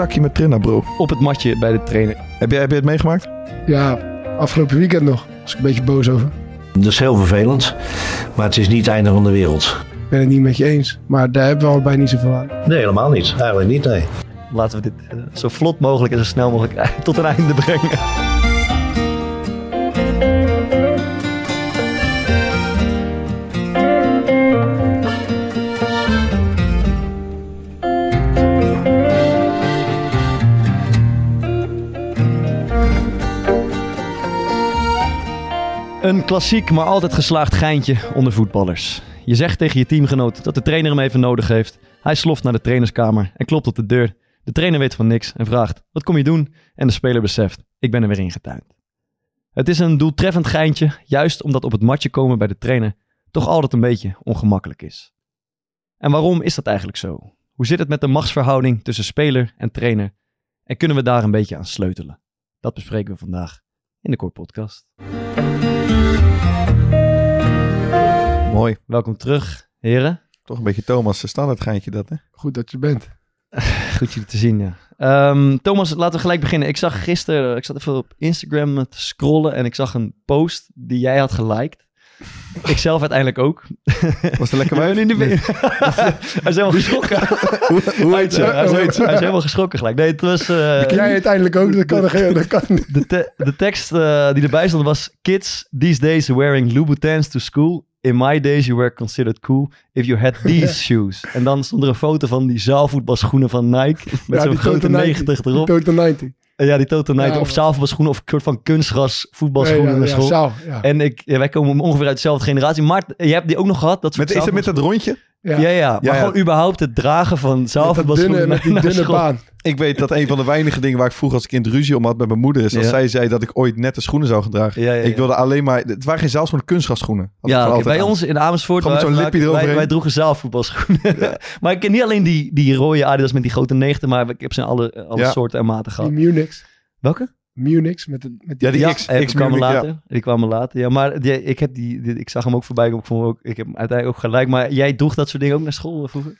Takje met Trinna, bro. op het matje bij de trainer. Heb jij, heb je het meegemaakt? Ja, afgelopen weekend nog. Was ik een beetje boos over. Dat is heel vervelend, maar het is niet het einde van de wereld. Ik ben het niet met je eens. Maar daar hebben we allebei niet zoveel aan. Nee, helemaal niet. Eigenlijk niet, nee. Laten we dit eh, zo vlot mogelijk en zo snel mogelijk tot een einde brengen. Een klassiek, maar altijd geslaagd geintje onder voetballers. Je zegt tegen je teamgenoot dat de trainer hem even nodig heeft. Hij sloft naar de trainerskamer en klopt op de deur. De trainer weet van niks en vraagt: Wat kom je doen? En de speler beseft: Ik ben er weer ingetuind. Het is een doeltreffend geintje, juist omdat op het matje komen bij de trainer toch altijd een beetje ongemakkelijk is. En waarom is dat eigenlijk zo? Hoe zit het met de machtsverhouding tussen speler en trainer? En kunnen we daar een beetje aan sleutelen? Dat bespreken we vandaag in de Core Podcast. Mooi. Welkom terug, heren. Toch een beetje Thomas' standaard geintje dat, hè? Goed dat je bent. Goed je te zien, ja. Ehm, Thomas, laten we gelijk beginnen. Ik zag gisteren, ik zat even op Instagram te scrollen en ik zag een post die jij had geliked. Ik zelf uiteindelijk ook. Was het lekker wijf? in de hij is helemaal geschrokken. Hoe heet ze? Hij is, Hoe heet ze? hij is helemaal geschrokken gelijk. Nee, het was... eh, Jij uiteindelijk ook, dat kan er geen. Dat kan de, te- de tekst eh, die erbij stond was... Kids these days wearing Louboutins to school. In my days you were considered cool if you had these shoes. En dan stond er een foto van die zaalvoetbalschoenen van Nike. Met Ja, zo'n die grote Total 90 Die erop. Total 90. Ja, die Total Nike. Ja, of zaalvoetbalschoenen of een soort van kunstgras voetbalschoenen ja, naar ja, school. zaal, ja. En ik, ja, wij komen ongeveer uit dezelfde generatie. Maar je hebt die ook nog gehad. Dat soort Met, is het met dat rondje? Ja. Ja, ja. Maar Ja, ja. gewoon überhaupt het dragen van Met, dat zaalvoetbalschoenen dunne, met die dunne school. baan. Ik weet dat een van de weinige dingen waar ik vroeger als kind ruzie om had met mijn moeder is... als Ja. zij zei dat ik ooit nette schoenen zou gaan dragen. Ja, ja, ja. Ik wilde alleen maar... Het waren geen. Had ik Ja, bij aan. ons in Amersfoort, Gewoon met waar zo'n wij- wij, droegen zaalvoetbalschoenen. maar ik ken niet alleen die, die rode Adidas met die grote 90, maar ik heb ze in alle, alle Ja. soorten en maten Die gehad. Munich. Welke? Munich met, de, met die... Ja, die ja, X, X ja. later. Die kwamen later. Ja, maar die, ik heb die, die- ik zag hem ook voorbij komen. Ik, vond ook, ik heb hem uiteindelijk ook gelijk. Maar jij droeg dat soort dingen ook naar school eh, vroeger?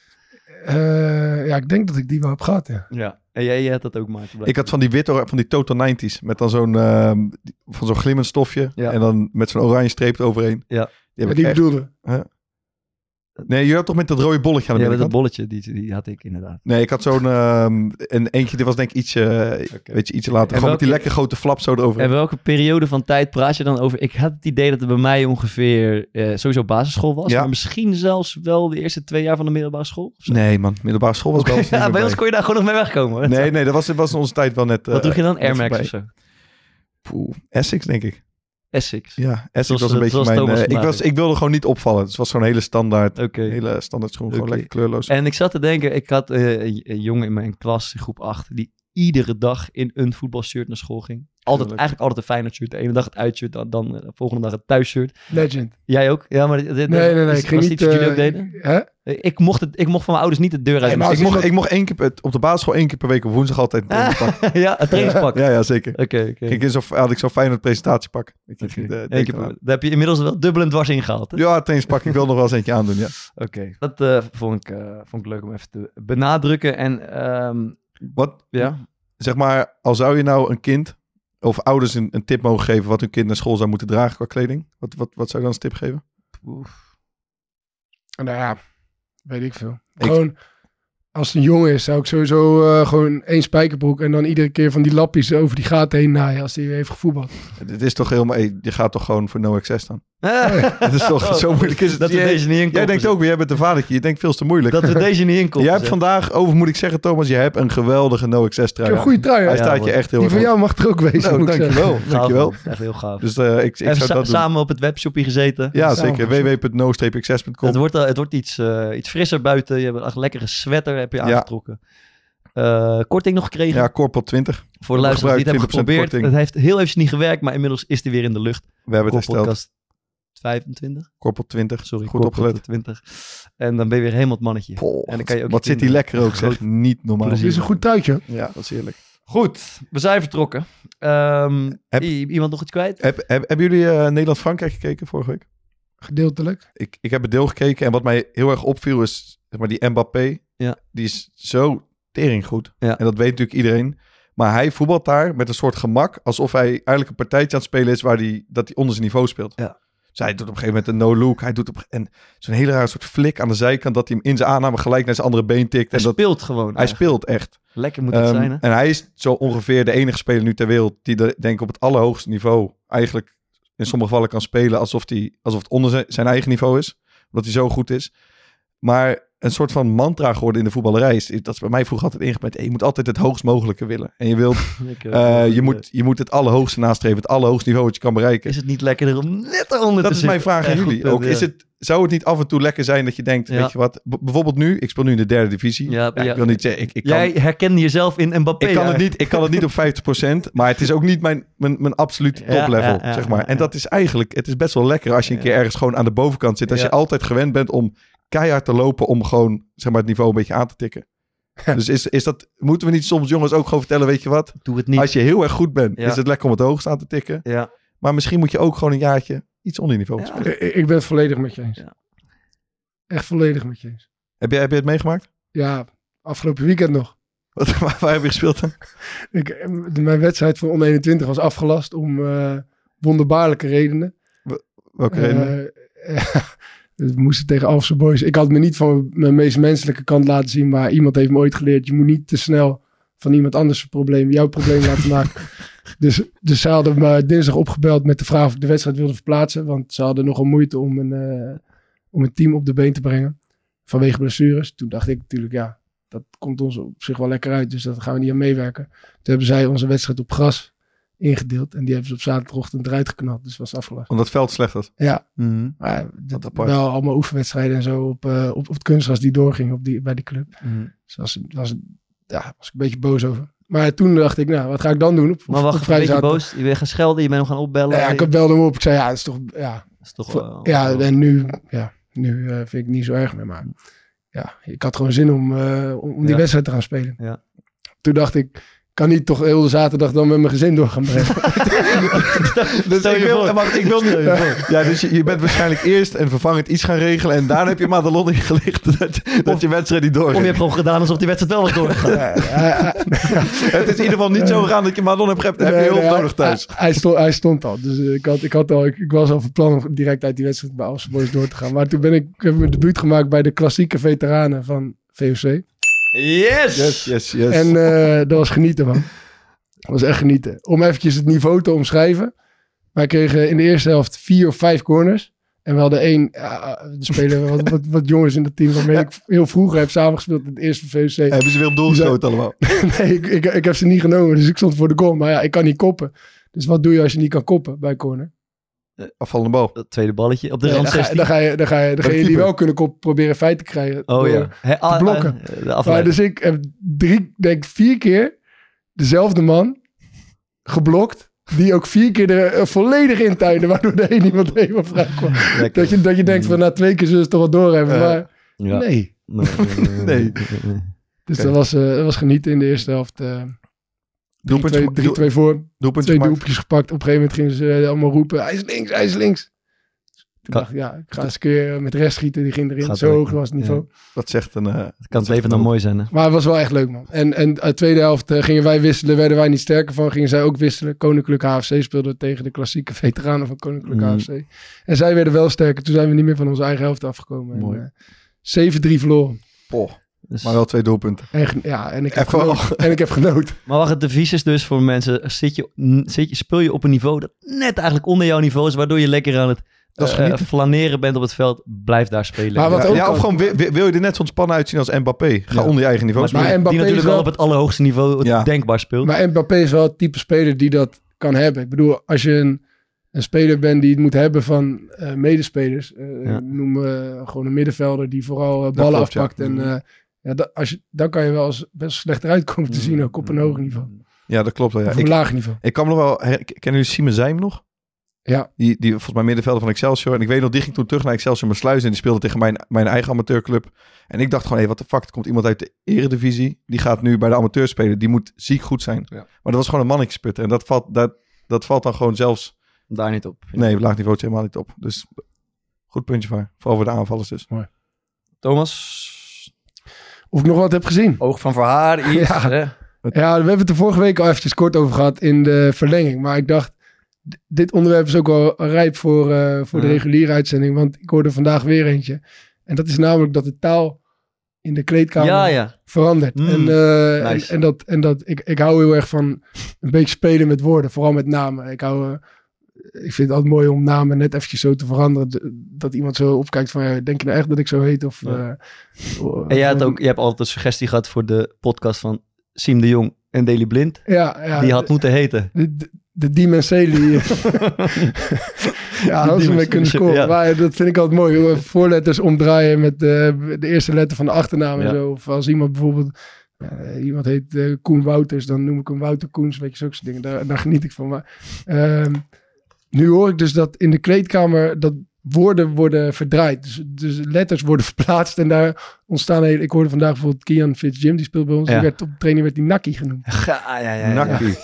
Eh, ja, ik denk dat ik die wel heb gehad, ja. Ja. En jij, jij had dat ook, Maarten. Ik had van die witte, van die Total 90s. Met dan zo'n, ehm, van zo'n glimmend stofje. Ja. En dan met zo'n oranje streep eroverheen. Ja. Die Ja, heb die ik echt... bedoelde. Nee, je had toch met dat rode bolletje aan de Ja, met dat bolletje, die, die had ik inderdaad. Nee, ik had zo'n... ehm en eentje, dit was denk ik ietsje, weet je, ietsje later. En Gewoon met die lekker grote flap zo erover. En welke periode van tijd praat je dan over? Ik had het idee dat het bij mij ongeveer eh, sowieso basisschool was. Ja. Maar misschien zelfs wel de eerste twee jaar van de middelbare school. Nee man, middelbare school was niet ja, bij ons kon je daar gewoon nog mee wegkomen. Nee, nee, dat was, dat was in onze tijd wel net... Wat eh, droeg je dan? Air Max of zo? Poeh, Essex denk ik. Essex. Ja, Essex Zoals- was een beetje mijn... Eh, ik, was, ik wilde gewoon niet opvallen. Dus het was zo'n hele standaard, hele standaard schoen. Gewoon lekker kleurloos. En ik zat te denken, ik had eh, een een jongen in mijn klas, groep 8, die iedere dag in een voetbalshirt naar school ging. Altijd, eigenlijk altijd een Feyenoord shirt. De ene dag het uitshirt, dan, dan eh, de volgende dag het thuisshirt. Legend. Jij ook? Ja, maar dit, Nee, nee, nee. is- Ik ging niet... eh, ook deden? Hè? Ik mocht, het, ik mocht van mijn ouders niet de deur uit. Nee, Dus ik, mocht, ik mocht één keer op de basisschool één keer per week op woensdag altijd ik- ja, een trainingspak. Ja, ja, zeker. Oké, oké. Ging ik zo'n, had ik zo'n fijne presentatiepak. Ik, Oké. eh, Eén keer per- eraan. Daar heb je inmiddels wel dubbel en dwars ingehaald. hè? Ja, trainingspak. Ik wil nog wel eens eentje aandoen, ja. Oké. Dat eh, vond, ik, eh, vond ik leuk om even te benadrukken. En ehm, Wat? ja, zeg maar, al zou je nou een kind of ouders een, een tip mogen geven wat hun kind naar school zou moeten dragen qua kleding, wat, wat, wat zou je dan als tip geven? Nou ja, weet ik veel. Ik- Gewoon, als het een jongen is, zou ik sowieso eh, gewoon één spijkerbroek en dan iedere keer van die lapjes over die gaten heen naaien als hij weer heeft gevoetbald. Het is toch helemaal, je gaat toch gewoon voor no access dan? Het is toch zo moeilijk is het. dat we Jij- deze niet in Jij denkt ook, weer, jij bent een vadertje, je denkt veel te moeilijk. Dat we deze niet in Jij hebt vandaag, over moet ik zeggen Thomas, je hebt een geweldige no access Ik trui. heb een goede trui. Hij Ja, staat je echt heel Die erg van goed. jou mag er ook wezen. Nou, ik zeggen. dankjewel, dankjewel. Echt heel gaaf. Dus eh, ik, ik Even zou sa- dat doen. samen op het webshopje gezeten. Ja, zeker. www.no-access.com. Het wordt, al- het wordt iets, eh, iets frisser buiten. Je hebt een lekkere sweater heb je Ja. aangetrokken. Eh, korting nog gekregen. Ja, Corpel 20. voor de luisteraars die het hebben gebruik, 20% geprobeerd. Het heeft heel eventjes niet gewerkt, maar inmiddels is die weer in de lucht. We hebben het hersteld. podcast 25. Corpel 20. Sorry, Goed opgelet. Podcast 20. En dan ben je weer helemaal het mannetje. Poh, En dan kan je ook wat zit die lekker ook, zeg. Niet normaal. Dit is een goed tuitje. Ja, dat is heerlijk. Goed, we zijn vertrokken. Ehm, Heb- iemand nog iets kwijt? Heb, heb- hebben jullie eh, Nederland-Frankrijk gekeken vorige week? Gedeeltelijk. Ik, ik heb het deel gekeken en wat mij heel erg opviel is zeg maar, die Mbappé. Ja. Die is zo tering goed. Ja. En dat weet natuurlijk iedereen. Maar hij voetbalt daar met een soort gemak. Alsof hij eigenlijk een partijtje aan het spelen is waar hij, dat hij onder zijn niveau speelt. Ja. Dus hij doet op een gegeven moment een no-look. Hij doet op, en zo'n hele rare soort flik aan de zijkant. Dat hij hem in zijn aanname gelijk naar zijn andere been tikt. Hij en dat, speelt gewoon. hij eigenlijk. speelt echt. Lekker moet het Ehm, zijn, hè? En hij is zo ongeveer de enige speler nu ter wereld die de, denk ik op het allerhoogste niveau eigenlijk in sommige gevallen kan spelen alsof, die, alsof het onder zijn eigen niveau is. Omdat hij zo goed is. Maar een soort van mantra geworden in de voetballerij is, dat is bij mij vroeger altijd ingebed. hey, je moet altijd het hoogst mogelijke willen. En je, wilt, eh, eh, je, moet, je moet het allerhoogste nastreven, het allerhoogste niveau wat je kan bereiken. Is het niet lekkerder om net eronder Dat te is mijn zitten? vraag aan jullie. ook, is het, zou het niet af en toe lekker zijn dat je denkt, Ja. weet je wat, bijvoorbeeld nu, ik speel nu in de derde divisie. Ja. Ik wil niet zeggen, ik, ik kan, Jij herkende jezelf in Mbappé. ik kan, het niet, ik kan het niet op 50%, maar het is ook niet mijn, mijn, mijn absolute toplevel, zeg maar. En dat is eigenlijk, het is best wel lekker als je een keer ergens gewoon aan de bovenkant zit. Als je altijd gewend bent om keihard te lopen om gewoon, zeg maar, het niveau een beetje aan te tikken. Dus is, is dat, moeten we niet soms jongens ook gewoon vertellen, weet je wat? Doe het niet. Als je heel erg goed bent, Ja. is het lekker om het hoogst aan te tikken. Ja. Maar misschien moet je ook gewoon een jaartje iets onder je niveau Ja. spelen. Ik, ik ben het volledig met je eens. Ja. Echt volledig met je eens. Heb, je, heb je het meegemaakt? Ja, afgelopen weekend nog. Wat, waar, waar heb je gespeeld dan? Ik, mijn wedstrijd van onder 21 was afgelast om eh, wonderbaarlijke redenen. Welke? Eh, ja, we moesten tegen Alphense Boys. Ik had me niet van mijn meest menselijke kant laten zien, maar iemand heeft me ooit geleerd: je moet niet te snel van iemand anders probleem, jouw probleem laten maken. Dus, dus ze hadden me dinsdag opgebeld met de vraag of ik de wedstrijd wilde verplaatsen, want ze hadden nogal moeite om een, eh, om een team op de been te brengen vanwege blessures. Toen dacht ik natuurlijk, ja, dat komt ons op zich wel lekker uit, dus daar gaan we niet aan meewerken. Toen hebben zij onze wedstrijd op gras ingedeeld en die hebben ze op zaterdagochtend eruit geknald, dus was afgelast. Omdat het veld slecht was. Ja, Mhm. maar apart. wel allemaal oefenwedstrijden en zo op, eh, op, op het kunstgras die doorging op die, bij die club. Mhm. Dus was, was, ja, was ik een beetje boos over. Maar toen dacht ik, nou, wat ga ik dan doen op, Maar op wacht, een beetje zaterdag? boos. Je bent gaan schelden, je bent hem gaan opbellen. Ja, ik belde hem op. Ik zei, ja, dat is toch, ja, Dat is toch ja en nu, ja, nu eh, vind ik het niet zo erg meer. Maar ja, ik had gewoon zin om, eh, om om die Ja. wedstrijd te gaan spelen. Ja. Toen dacht ik, kan niet toch heel de zaterdag dan met mijn gezin door gaan brengen. Dus ik je wil, wacht, ik wil voor. Ja, dus je, je bent waarschijnlijk eerst een vervangend iets gaan regelen. En daarna heb je Madelon ingelicht dat, dat je wedstrijd niet Of je doorgaat. hebt gewoon gedaan alsof die wedstrijd wel was doorgegaan. Ja, Het is in ieder geval niet zo gegaan dat je Madelon hebt, hebt, heb je nee, nodig thuis. Hij, hij, stond, hij stond al. Dus ik, had, ik, had al, ik, ik was al van plan om direct uit die wedstrijd bij Alphen Boys door te gaan. Maar toen ben ik, heb ik mijn debuut gemaakt bij de klassieke veteranen van VOC. Yes! Yes, yes, yes. En eh, dat was genieten, man. Dat was echt genieten. Om eventjes het niveau te omschrijven. Wij kregen in de eerste helft vier of vijf corners. En we hadden één, ja, er spelen wat, wat, wat jongens in het team waarmee ik heel vroeger heb samengespeeld in het eerste VOC. hebben ze weer op doel geschoten allemaal. Nee, ik, ik, ik heb ze niet genomen, dus ik stond voor de goal. Maar ja, ik kan niet koppen. Dus wat doe je als je niet kan koppen bij corner? Afvallende bal. Dat tweede balletje op de Nee, rand dan, ga, 16. dan ga je, dan ga je die wel kunnen koppen proberen feit te krijgen. Oh door- ja. Hè, ah, blokken. ah, de Maar dus ik heb drie, denk vier keer dezelfde man geblokt. Die ook vier keer er eh, volledig intuinde, waardoor er één iemand helemaal vrij kwam. Lekker. Dat je, dat je denkt van na twee keer zullen ze toch wel doorhebben. Eh, maar Ja. nee. Nee. nee, Nee. nee. Dus dat, was, eh, dat was genieten in de eerste helft. eh 3-2 Doelpuntje, doel- 3-2 voor. Twee gemaakt. doelpuntjes gepakt. Op een gegeven moment gingen ze eh, allemaal roepen. Hij is links, hij is links. Ik dacht, ja, ik ga eens een keer met rest schieten. Die ging erin. Gaat Zo hoog was het niveau. Dat zegt een... eh, Het kan het leven dan mooi zijn, hè? Maar het was wel echt leuk, man. En, en uit de tweede helft eh, gingen wij wisselen. Werden wij niet sterker van. Gingen zij ook wisselen. Koninklijk HFC speelde tegen de klassieke veteranen van Koninklijk Mm. HFC. En zij werden wel sterker. Toen zijn we niet meer van onze eigen helft afgekomen. En, Mooi. eh, 7-3 verloren. poh, Dus- maar wel twee doelpunten. En, ja, en ik heb genoten. En ik heb genoten. Maar wacht, het devies is dus voor mensen, zit je, zit je, speel je op een niveau dat net eigenlijk onder jouw niveau is, waardoor je lekker aan het Dat eh, flaneren bent op het veld, blijf daar spelen. Maar wat Ja, ook ja, of gewoon wil, je er net zo'n span uitzien als Mbappé? Ga Ja. onder je eigen niveau maar, Maar spelen. Mbappé die natuurlijk wel op het allerhoogste niveau Ja. denkbaar speelt. Maar Mbappé is wel het type speler die dat kan hebben. Ik bedoel, als je een, een speler bent die het moet hebben van eh, medespelers. eh, Ja. Noem eh, gewoon een middenvelder die vooral eh, ballen klopt, ja. afpakt. En, eh, ja, dat, als je, dan kan je wel eens best slecht eruit komen te zien, ook op een hoog niveau. Ja, dat klopt wel. Ja. Of op een Ik, laag niveau. ik kan me nog wel... Kennen jullie Simon Zijm nog? Ja. Die, die volgens mij middenvelder van Excelsior. En ik weet nog, die ging toen terug naar Excelsior Maassluis. En die speelde tegen mijn, mijn eigen amateurclub. En ik dacht gewoon, hé, wat de fuck. Er komt iemand uit de eredivisie. Die gaat nu bij de amateur spelen. Die moet ziek goed zijn. Ja. Maar dat was gewoon een mannetjesputter. En dat valt, dat, dat valt dan gewoon zelfs... Daar niet op. Nee, laag niveau is helemaal niet op. Dus goed puntje voor. Vooral voor de aanvallers dus. Thomas, Of ik nog wat heb gezien. oog van Verhaar, iets. Ja. hè? Ja, we hebben het er vorige week al eventjes kort over gehad in de verlenging. Maar ik dacht, dit onderwerp is ook wel rijp voor, eh, voor de reguliere uitzending. Want ik hoorde vandaag weer eentje. En dat is namelijk dat de taal in de kleedkamer Ja, ja. verandert. Mm, en, eh, nice. en, en dat, en dat ik, ik hou heel erg van een beetje spelen met woorden. Vooral met namen. Ik hou... eh, ik vind het altijd mooi om namen net eventjes zo te veranderen. Dat iemand zo opkijkt van, ja, denk je nou echt dat ik zo heet? Of, Ja. eh, En jij, had of- ook, je hebt altijd een suggestie gehad voor de podcast van Siem de Jong en Daily Blind. Ja, ja, Die had moeten heten. De, de, de Dimenseli. ja, hadden ze mee kunnen scoren. Ja. Maar dat vind ik altijd mooi. Voorletters omdraaien met de, de eerste letter van de achternaam en zo. Of als iemand bijvoorbeeld... eh, iemand heet eh, Koen Wouters, dan noem ik hem Wouter Koens. Weet je, zulke dingen. Daar, daar geniet ik van. Maar ehm, nu hoor ik dus dat in de kleedkamer... dat woorden worden verdraaid. Dus, dus letters worden verplaatst. En daar ontstaan hele... Ik hoorde vandaag bijvoorbeeld Kian Fitzjim, die speelt bij ons. Ja. Die werd op training werd die Nakkie genoemd. Ja, ja, ja. ja. Nakkie.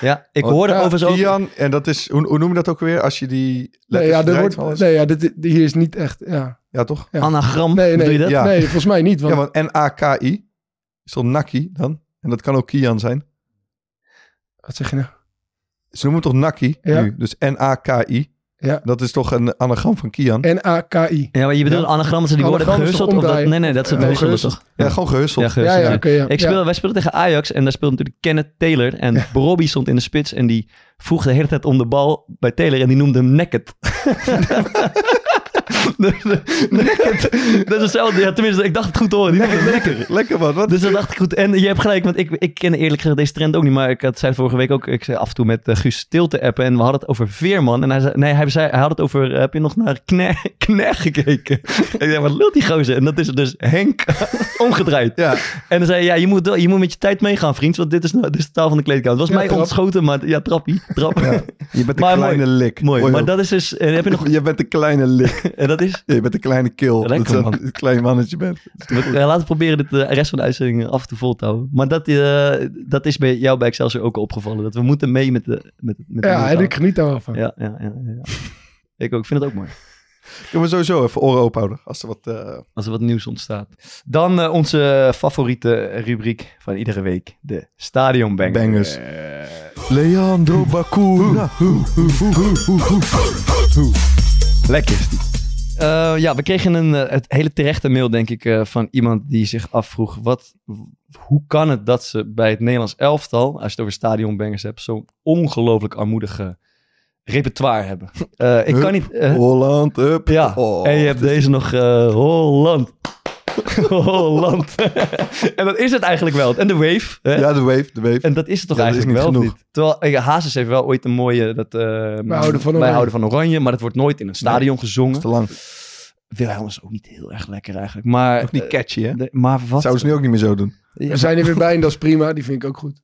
Ja, ik hoorde ja, overigens ook... Kian, en dat is, hoe, hoe noem je dat ook weer? Als je die Nee, letters ja, dat wordt, alles? nee, ja dit, dit- hier is niet echt... Ja. Ja, toch? Ja. Anagram, Nee, nee, je dat? Ja. nee, volgens mij niet. Want, Ja, want N-A-K-I is toch Nakkie dan? En dat kan ook Kian zijn. Wat zeg je nou? Ze noemen het toch Nakkie Ja. nu? Dus N-A-K-I. Ja. Dat is toch een anagram van Kian? N-A-K-I. Ja, maar je bedoelt Ja. anagram dat ze die is gehusteld? Of dat, nee, nee, dat is het gehusteld. toch? Ja, gewoon gehusteld. Ja, gehusteld, Ja, ja, ja. oké, ja. Ik speel, Wij speelden tegen Ajax en daar speelde natuurlijk Kenneth Taylor. En Bobby stond in de spits en die vroeg de hele tijd om de bal bij Taylor en die noemde hem Naked. Naked. Dat is hetzelfde. Ja, tenminste, ik dacht het goed hoor. Hem lekker. Lekker man. Wat? Dus dat dacht ik goed. En je hebt gelijk, want ik, ik ken eerlijk gezegd deze trend ook niet. Maar ik had, zei vorige week ook, ik zei af en toe met eh, Guus Stil te appen. En we hadden het over Veerman. En hij zei, nee, hij, zei, hij had het over, eh, heb je nog naar Kner, Kner gekeken? ik zei, wat lult die gozer? En dat is dus Henk omgedraaid. Ja, En dan zei hij, ja, je moet, je moet met je tijd meegaan, vriend. Want dit is, nou- dit is de taal van de kleedkamer. Het was Ja, mij trap. ontschoten, maar ja, trappie. Trap. Ja. je bent een Maar kleine mooi. lik. Mooi. Mooi Maar dat is dus, en heb je nog, Je bent een kleine lik. en dat is, Je bent een kleine kill. Lekker, dat is man. een klein mannetje bent. We gaan laten proberen dit de rest van de uitzending af en toe vol te houden. Maar dat, eh, dat is bij jou bij Excelsior ook al opgevallen. Dat we moeten mee met de met, met de Ja, en ik geniet daar wel van. Ja, ja, ja, ja. Ik ook. Ik vind het ook mooi. Kunnen we sowieso even oren open houden. Als er wat... eh, Als er wat nieuws ontstaat. Dan eh, onze favoriete rubriek van iedere week. De Stadion Bangers. Bangers. Leandro Bacuna. Lekker is die. Eh, ja, we kregen een eh, het hele terechte mail, denk ik, eh, van iemand die zich afvroeg: wat, hoe kan het dat ze bij het Nederlands elftal, als je het over stadionbangers hebt, zo'n ongelooflijk armoedige repertoire hebben? Ik kan niet. Holland, up. ja, Oh, en je hebt deze nog Holland. Holland. en dat is het eigenlijk wel. En de wave. Hè? Ja, de wave, de wave. En dat is het toch Ja, dat is eigenlijk wel niet? Terwijl eh, Hazes heeft wel ooit een mooie... Dat, eh, wij houden van Oranje. houden van oranje, maar dat wordt nooit in een stadion gezongen. is te lang. Wilhelm is ook niet heel erg lekker eigenlijk. Maar, Nog niet eh, catchy, hè? de- maar wat... Zouden ze nu ook niet meer zo doen. Ja, We zijn er weer bij en dat is prima. Die vind ik ook goed.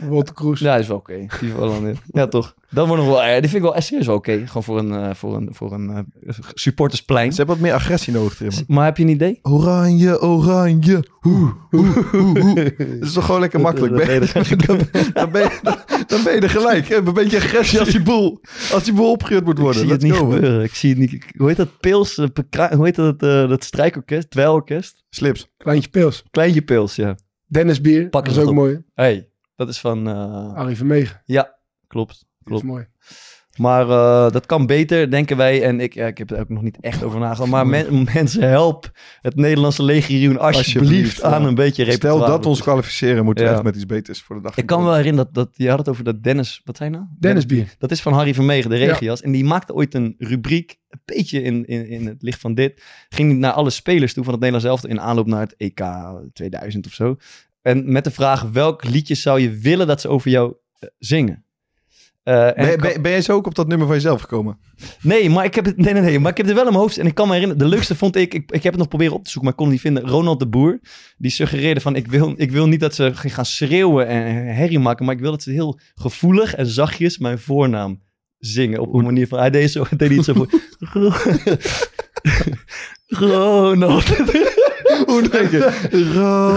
Wolter Kroes. Ja, is wel oké. Die is wel aan dit. Ja, toch? Dat wordt nog wel, ja, die vind ik wel echt serieus wel oké. Gewoon voor een, eh, voor een, voor een eh, supportersplein. Ze hebben wat meer agressie nodig erin. Maar heb je een idee? Oranje, oranje. Hoe, hoe, hoe. Dat is toch gewoon lekker makkelijk. Ben je- dan, dan ben je, dan ben je er gelijk. hè? Een beetje agressie als die boel, als die boel opgehuurd moet Ik worden. zie het niet go, gebeuren. Ik zie het niet. Hoe heet dat? Pils? eh, Hoe heet dat? eh, dat strijkorkest? Dweilorkest? Slips. Kleintje Pils. Kleintje Pils, ja. Dennis Bier. Pak dat is ook op. mooi. hey, dat is van... eh, Arie Vermegen. Ja, klopt. Dat Klopt. is mooi. Maar eh, dat kan beter, denken wij. En ik, ja, ik heb er ook nog niet echt over nagedacht. Maar men- mensen, help het Nederlandse legioen alsjeblieft, Alsjeblieft, ja. aan een beetje repertoire. Stel dat we ons kwalificeren, moeten we Ja. echt met iets beters voor de dag. Ik kan wel herinneren dat, dat je had het over dat Dennis, wat zei je nou? Dennis Bier. Dat is van Harry Vermegen, de regias. En die maakte ooit een rubriek, een beetje in, in, in het licht van dit. Ging hij naar alle spelers toe van het Nederlands elftal in aanloop naar het EK 2000 of zo. En met de vraag, welk liedje zou je willen dat ze over jou eh, zingen? Eh, en Ben, jij zo ook op dat nummer van jezelf gekomen? Nee, maar ik heb het, nee, nee, nee, maar ik heb het wel in mijn hoofd. En ik kan me herinneren, de leukste vond ik, ik, ik heb het nog proberen op te zoeken, maar ik kon het niet vinden. Ronald de Boer, die suggereerde van, ik wil, ik wil niet dat ze gaan schreeuwen en herrie maken, maar ik wil dat ze heel gevoelig en zachtjes mijn voornaam zingen. Op een manier van, hij deed, zo, hij deed niet zo voor. Ronald. Hoe denk je?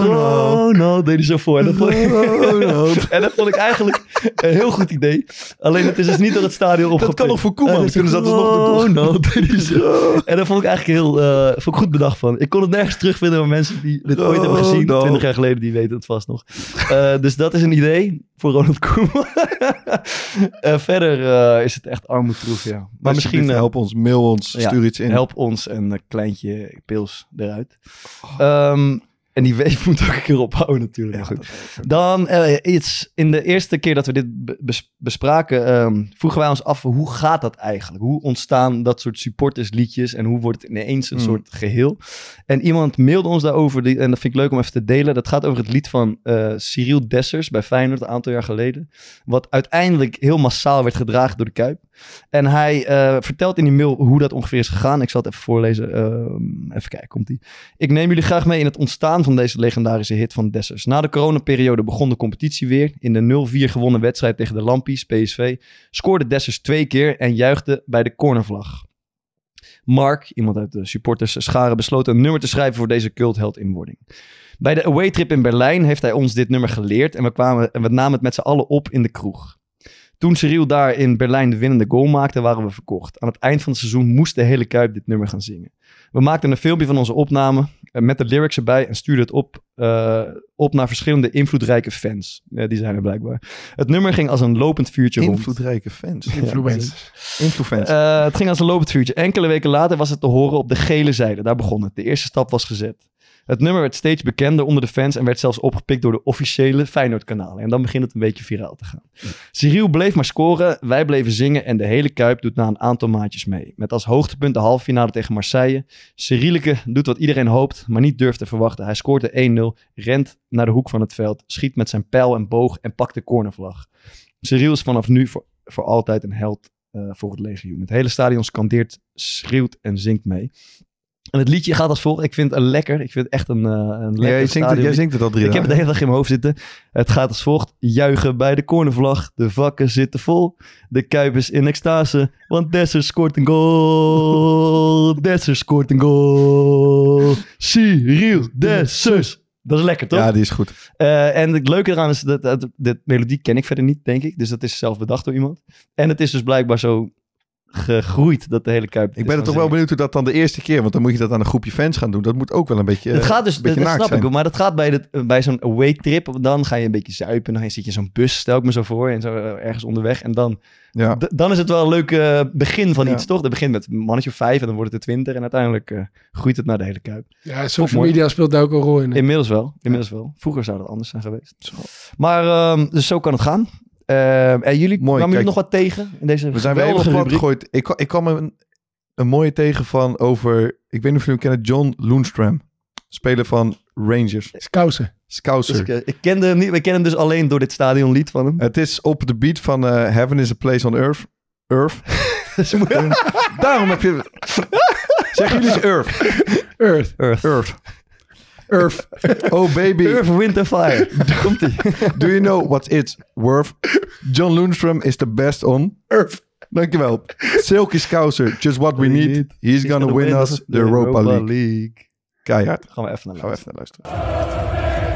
Ronald deed hij zo voor. En dat, vond ik, en dat vond ik eigenlijk een heel goed idee. Alleen het is dus niet door het stadion opgepikt. kan nog voor Koeman. Kunnen ze dat dus nog doen, toch? Ronald deed hij zo. En dat vond ik eigenlijk heel eh, vond ik goed bedacht van. Ik kon het nergens terugvinden, maar mensen die dit ooit hebben gezien. 20 jaar geleden, die weten het vast nog. Eh, dus dat is een idee voor Ronald Koeman. Eh, verder eh, is het echt armoedproef, ja. Maar misschien eh, help ons, mail ons, ja, stuur iets in. Help ons een eh, kleintje pils eruit. Ehm, en die weef moet ook een keer ophouden natuurlijk. Goed. Dan eh, iets. In de eerste keer dat we dit be- bes- bespraken, ehm, vroegen wij ons af hoe gaat dat eigenlijk? Hoe ontstaan dat soort supportersliedjes en hoe wordt het ineens een Hmm. soort geheel? En iemand mailde ons daarover, die, en dat vind ik leuk om even te delen. Dat gaat over het lied van eh, Cyril Dessers bij Feyenoord een aantal jaar geleden. Wat uiteindelijk heel massaal werd gedragen door de Kuip. En hij eh, vertelt in die mail hoe dat ongeveer is gegaan. Ik zal het even voorlezen. Ehm, even kijken, komt ie. Ik neem jullie graag mee in het ontstaan van deze legendarische hit van Dessers. Na de coronaperiode begon de competitie weer. In de 0-4 gewonnen wedstrijd tegen de Lampies, PSV, scoorde Dessers twee keer en juichte bij de cornervlag. Mark, iemand uit de supporters scharen, besloot een nummer te schrijven voor deze cultheld inwording. Bij de away trip in Berlijn heeft hij ons dit nummer geleerd en we, kwamen, en we namen het met z'n allen op in de kroeg. Toen Cyril daar in Berlijn de winnende goal maakte, waren we verkocht. Aan het eind van het seizoen moest de hele Kuip dit nummer gaan zingen. We maakten een filmpje van onze opname met de lyrics erbij en stuurden het op, eh, op naar verschillende invloedrijke fans. Eh, die zijn er blijkbaar. Het nummer ging als een lopend vuurtje rond. Invloedrijke fans. Influencers. Influencers. Eh, het ging als een lopend vuurtje. Enkele weken later was het te horen op de gele zijde. Daar begon het. De eerste stap was gezet. Het nummer werd steeds bekender onder de fans en werd zelfs opgepikt door de officiële Feyenoord-kanalen. En dan begint het een beetje viraal te gaan. Cyril bleef maar scoren, wij bleven zingen en de hele Kuip doet na een aantal maandjes mee. Met als hoogtepunt de halve finale tegen Marseille. Cyrilike doet wat iedereen hoopt, maar niet durft te verwachten. Hij scoort de 1-0, rent naar de hoek van het veld, schiet met zijn pijl en boog en pakt de cornervlag. Cyril is vanaf nu voor, voor altijd een held eh, voor het legioen. Het hele stadion scandeert, schreeuwt en zingt mee. En het liedje gaat als volgt. Ik vind het een lekker. Ik vind het echt een, eh een lekker Ja, jij, zingt het, jij zingt het al drie Ik heb het de hele dag in mijn hoofd zitten. Het gaat als volgt. Juichen bij de cornervlag. De vakken zitten vol. De kuip is in extase. Want Desser scoort een goal. Desser scoort een goal. Cyril Dessers. Dat is lekker, toch? Ja, die is goed. Eh, en het leuke eraan is dat, dat melodie ken ik verder niet, denk ik. Dus dat is zelf bedacht door iemand. En het is dus blijkbaar zo gegroeid dat de hele kuip. Ik ben er toch wel benieuwd hoe dat dan de eerste keer... want dan moet je dat aan een groepje fans gaan doen. Dat moet ook wel een beetje... Het gaat dus, een dat, beetje dat naakt snap ik zijn. wel, maar dat gaat bij, de, bij zo'n away trip. Dan ga je een beetje zuipen. Dan zit je in zo'n bus, stel ik me zo voor. En zo eh, ergens onderweg. En dan, Ja. dan is het wel een leuk eh, begin van Ja. iets, toch? Dat begint met een mannetje of vijf en dan wordt het de twintig. En uiteindelijk eh, groeit het naar de hele kuip. Ja, social mooi. media speelt daar ook een rol in. hè? Inmiddels wel. Inmiddels wel. Vroeger zou dat anders zijn geweest. Maar ehm, dus zo kan het gaan. Ehm, en jullie, Mooi, kwamen jullie nog wat tegen in deze We zijn weer helemaal geweldige plat gegooid. Ik, ik kwam een, een mooie tegen van over... Ik weet niet of jullie hem kennen. John Loonstram. Speler van Rangers. Skousen. Scouser. Dus ik, eh, ik kende hem niet. We kennen hem dus alleen door dit stadionlied van hem. Het is op de beat van eh, Heaven is a Place on Earth. Earth. Daarom heb je... Zeg jullie eens Earth. Earth. Earth. Earth. Earth. Oh baby, Earth, Wind and Fire. Komt-ie. do you know what it's worth? John Lundstrom is the best on. Earth. Dankjewel. Silky Scouser, just what we need. He's gonna win us the Europa League. Keihard. Gaan we even naar Gaan we even naar luisteren.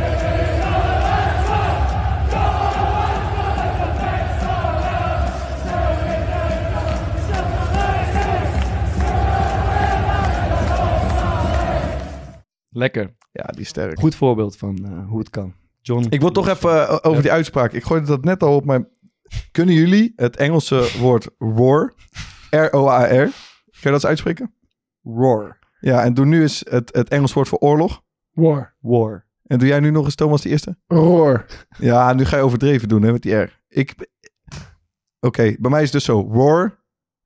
Lekker. Ja, die is sterk. Goed voorbeeld van eh, hoe het kan. John. Ik wil toch even eh, over die uitspraak. Ik gooide dat net al op, maar kunnen jullie het Engelse woord roar, R-O-A-R, kan je dat eens uitspreken? Roar. Ja, en doe nu eens het, het Engels woord voor oorlog. War. War. En doe jij nu nog eens Thomas de eerste? Roar. Ja, nu ga je overdreven doen hè, met die R. Ik... Oké, bij mij is het dus zo. Roar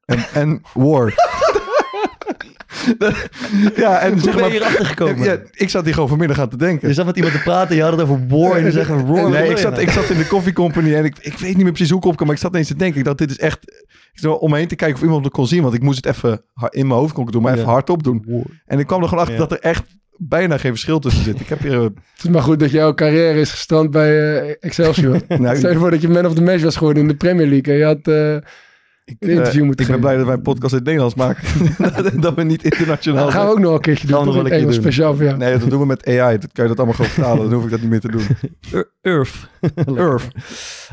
en, en war. ja, en Hoe zeg ben maar... je hierachter gekomen? Ja, ik zat hier gewoon vanmiddag aan te denken. Je zat met iemand te praten, je had het over war en je zegt een roar. Nee, ik zat, ik zat in de koffiecompany en ik, ik weet niet meer precies hoe ik opkwam, maar ik zat ineens te denken ik dat dit is echt... Ik zat om me heen te kijken of iemand het kon zien, want ik moest het even in mijn hoofd kon ik het doen, maar even Ja. hardop doen. En ik kwam er gewoon achter Ja. dat er echt bijna geen verschil tussen zit. Ik heb hier... eh, Het is maar goed dat jouw carrière is gestrand bij eh, Excelsior. nou, Stel je voor dat je man of the match was geworden in de Premier League. En je had... eh, ik, interview eh, ik ben blij dat wij een podcast in het Nederlands maken. dat we niet internationaal dat gaan we ook nog een keertje doen. Nog een keer Engels doen. speciaal voor jou. Nee, dat doen we met AI. Dat kan je dat allemaal gewoon vertalen. Dan hoef ik dat niet meer te doen. Earth. Earth.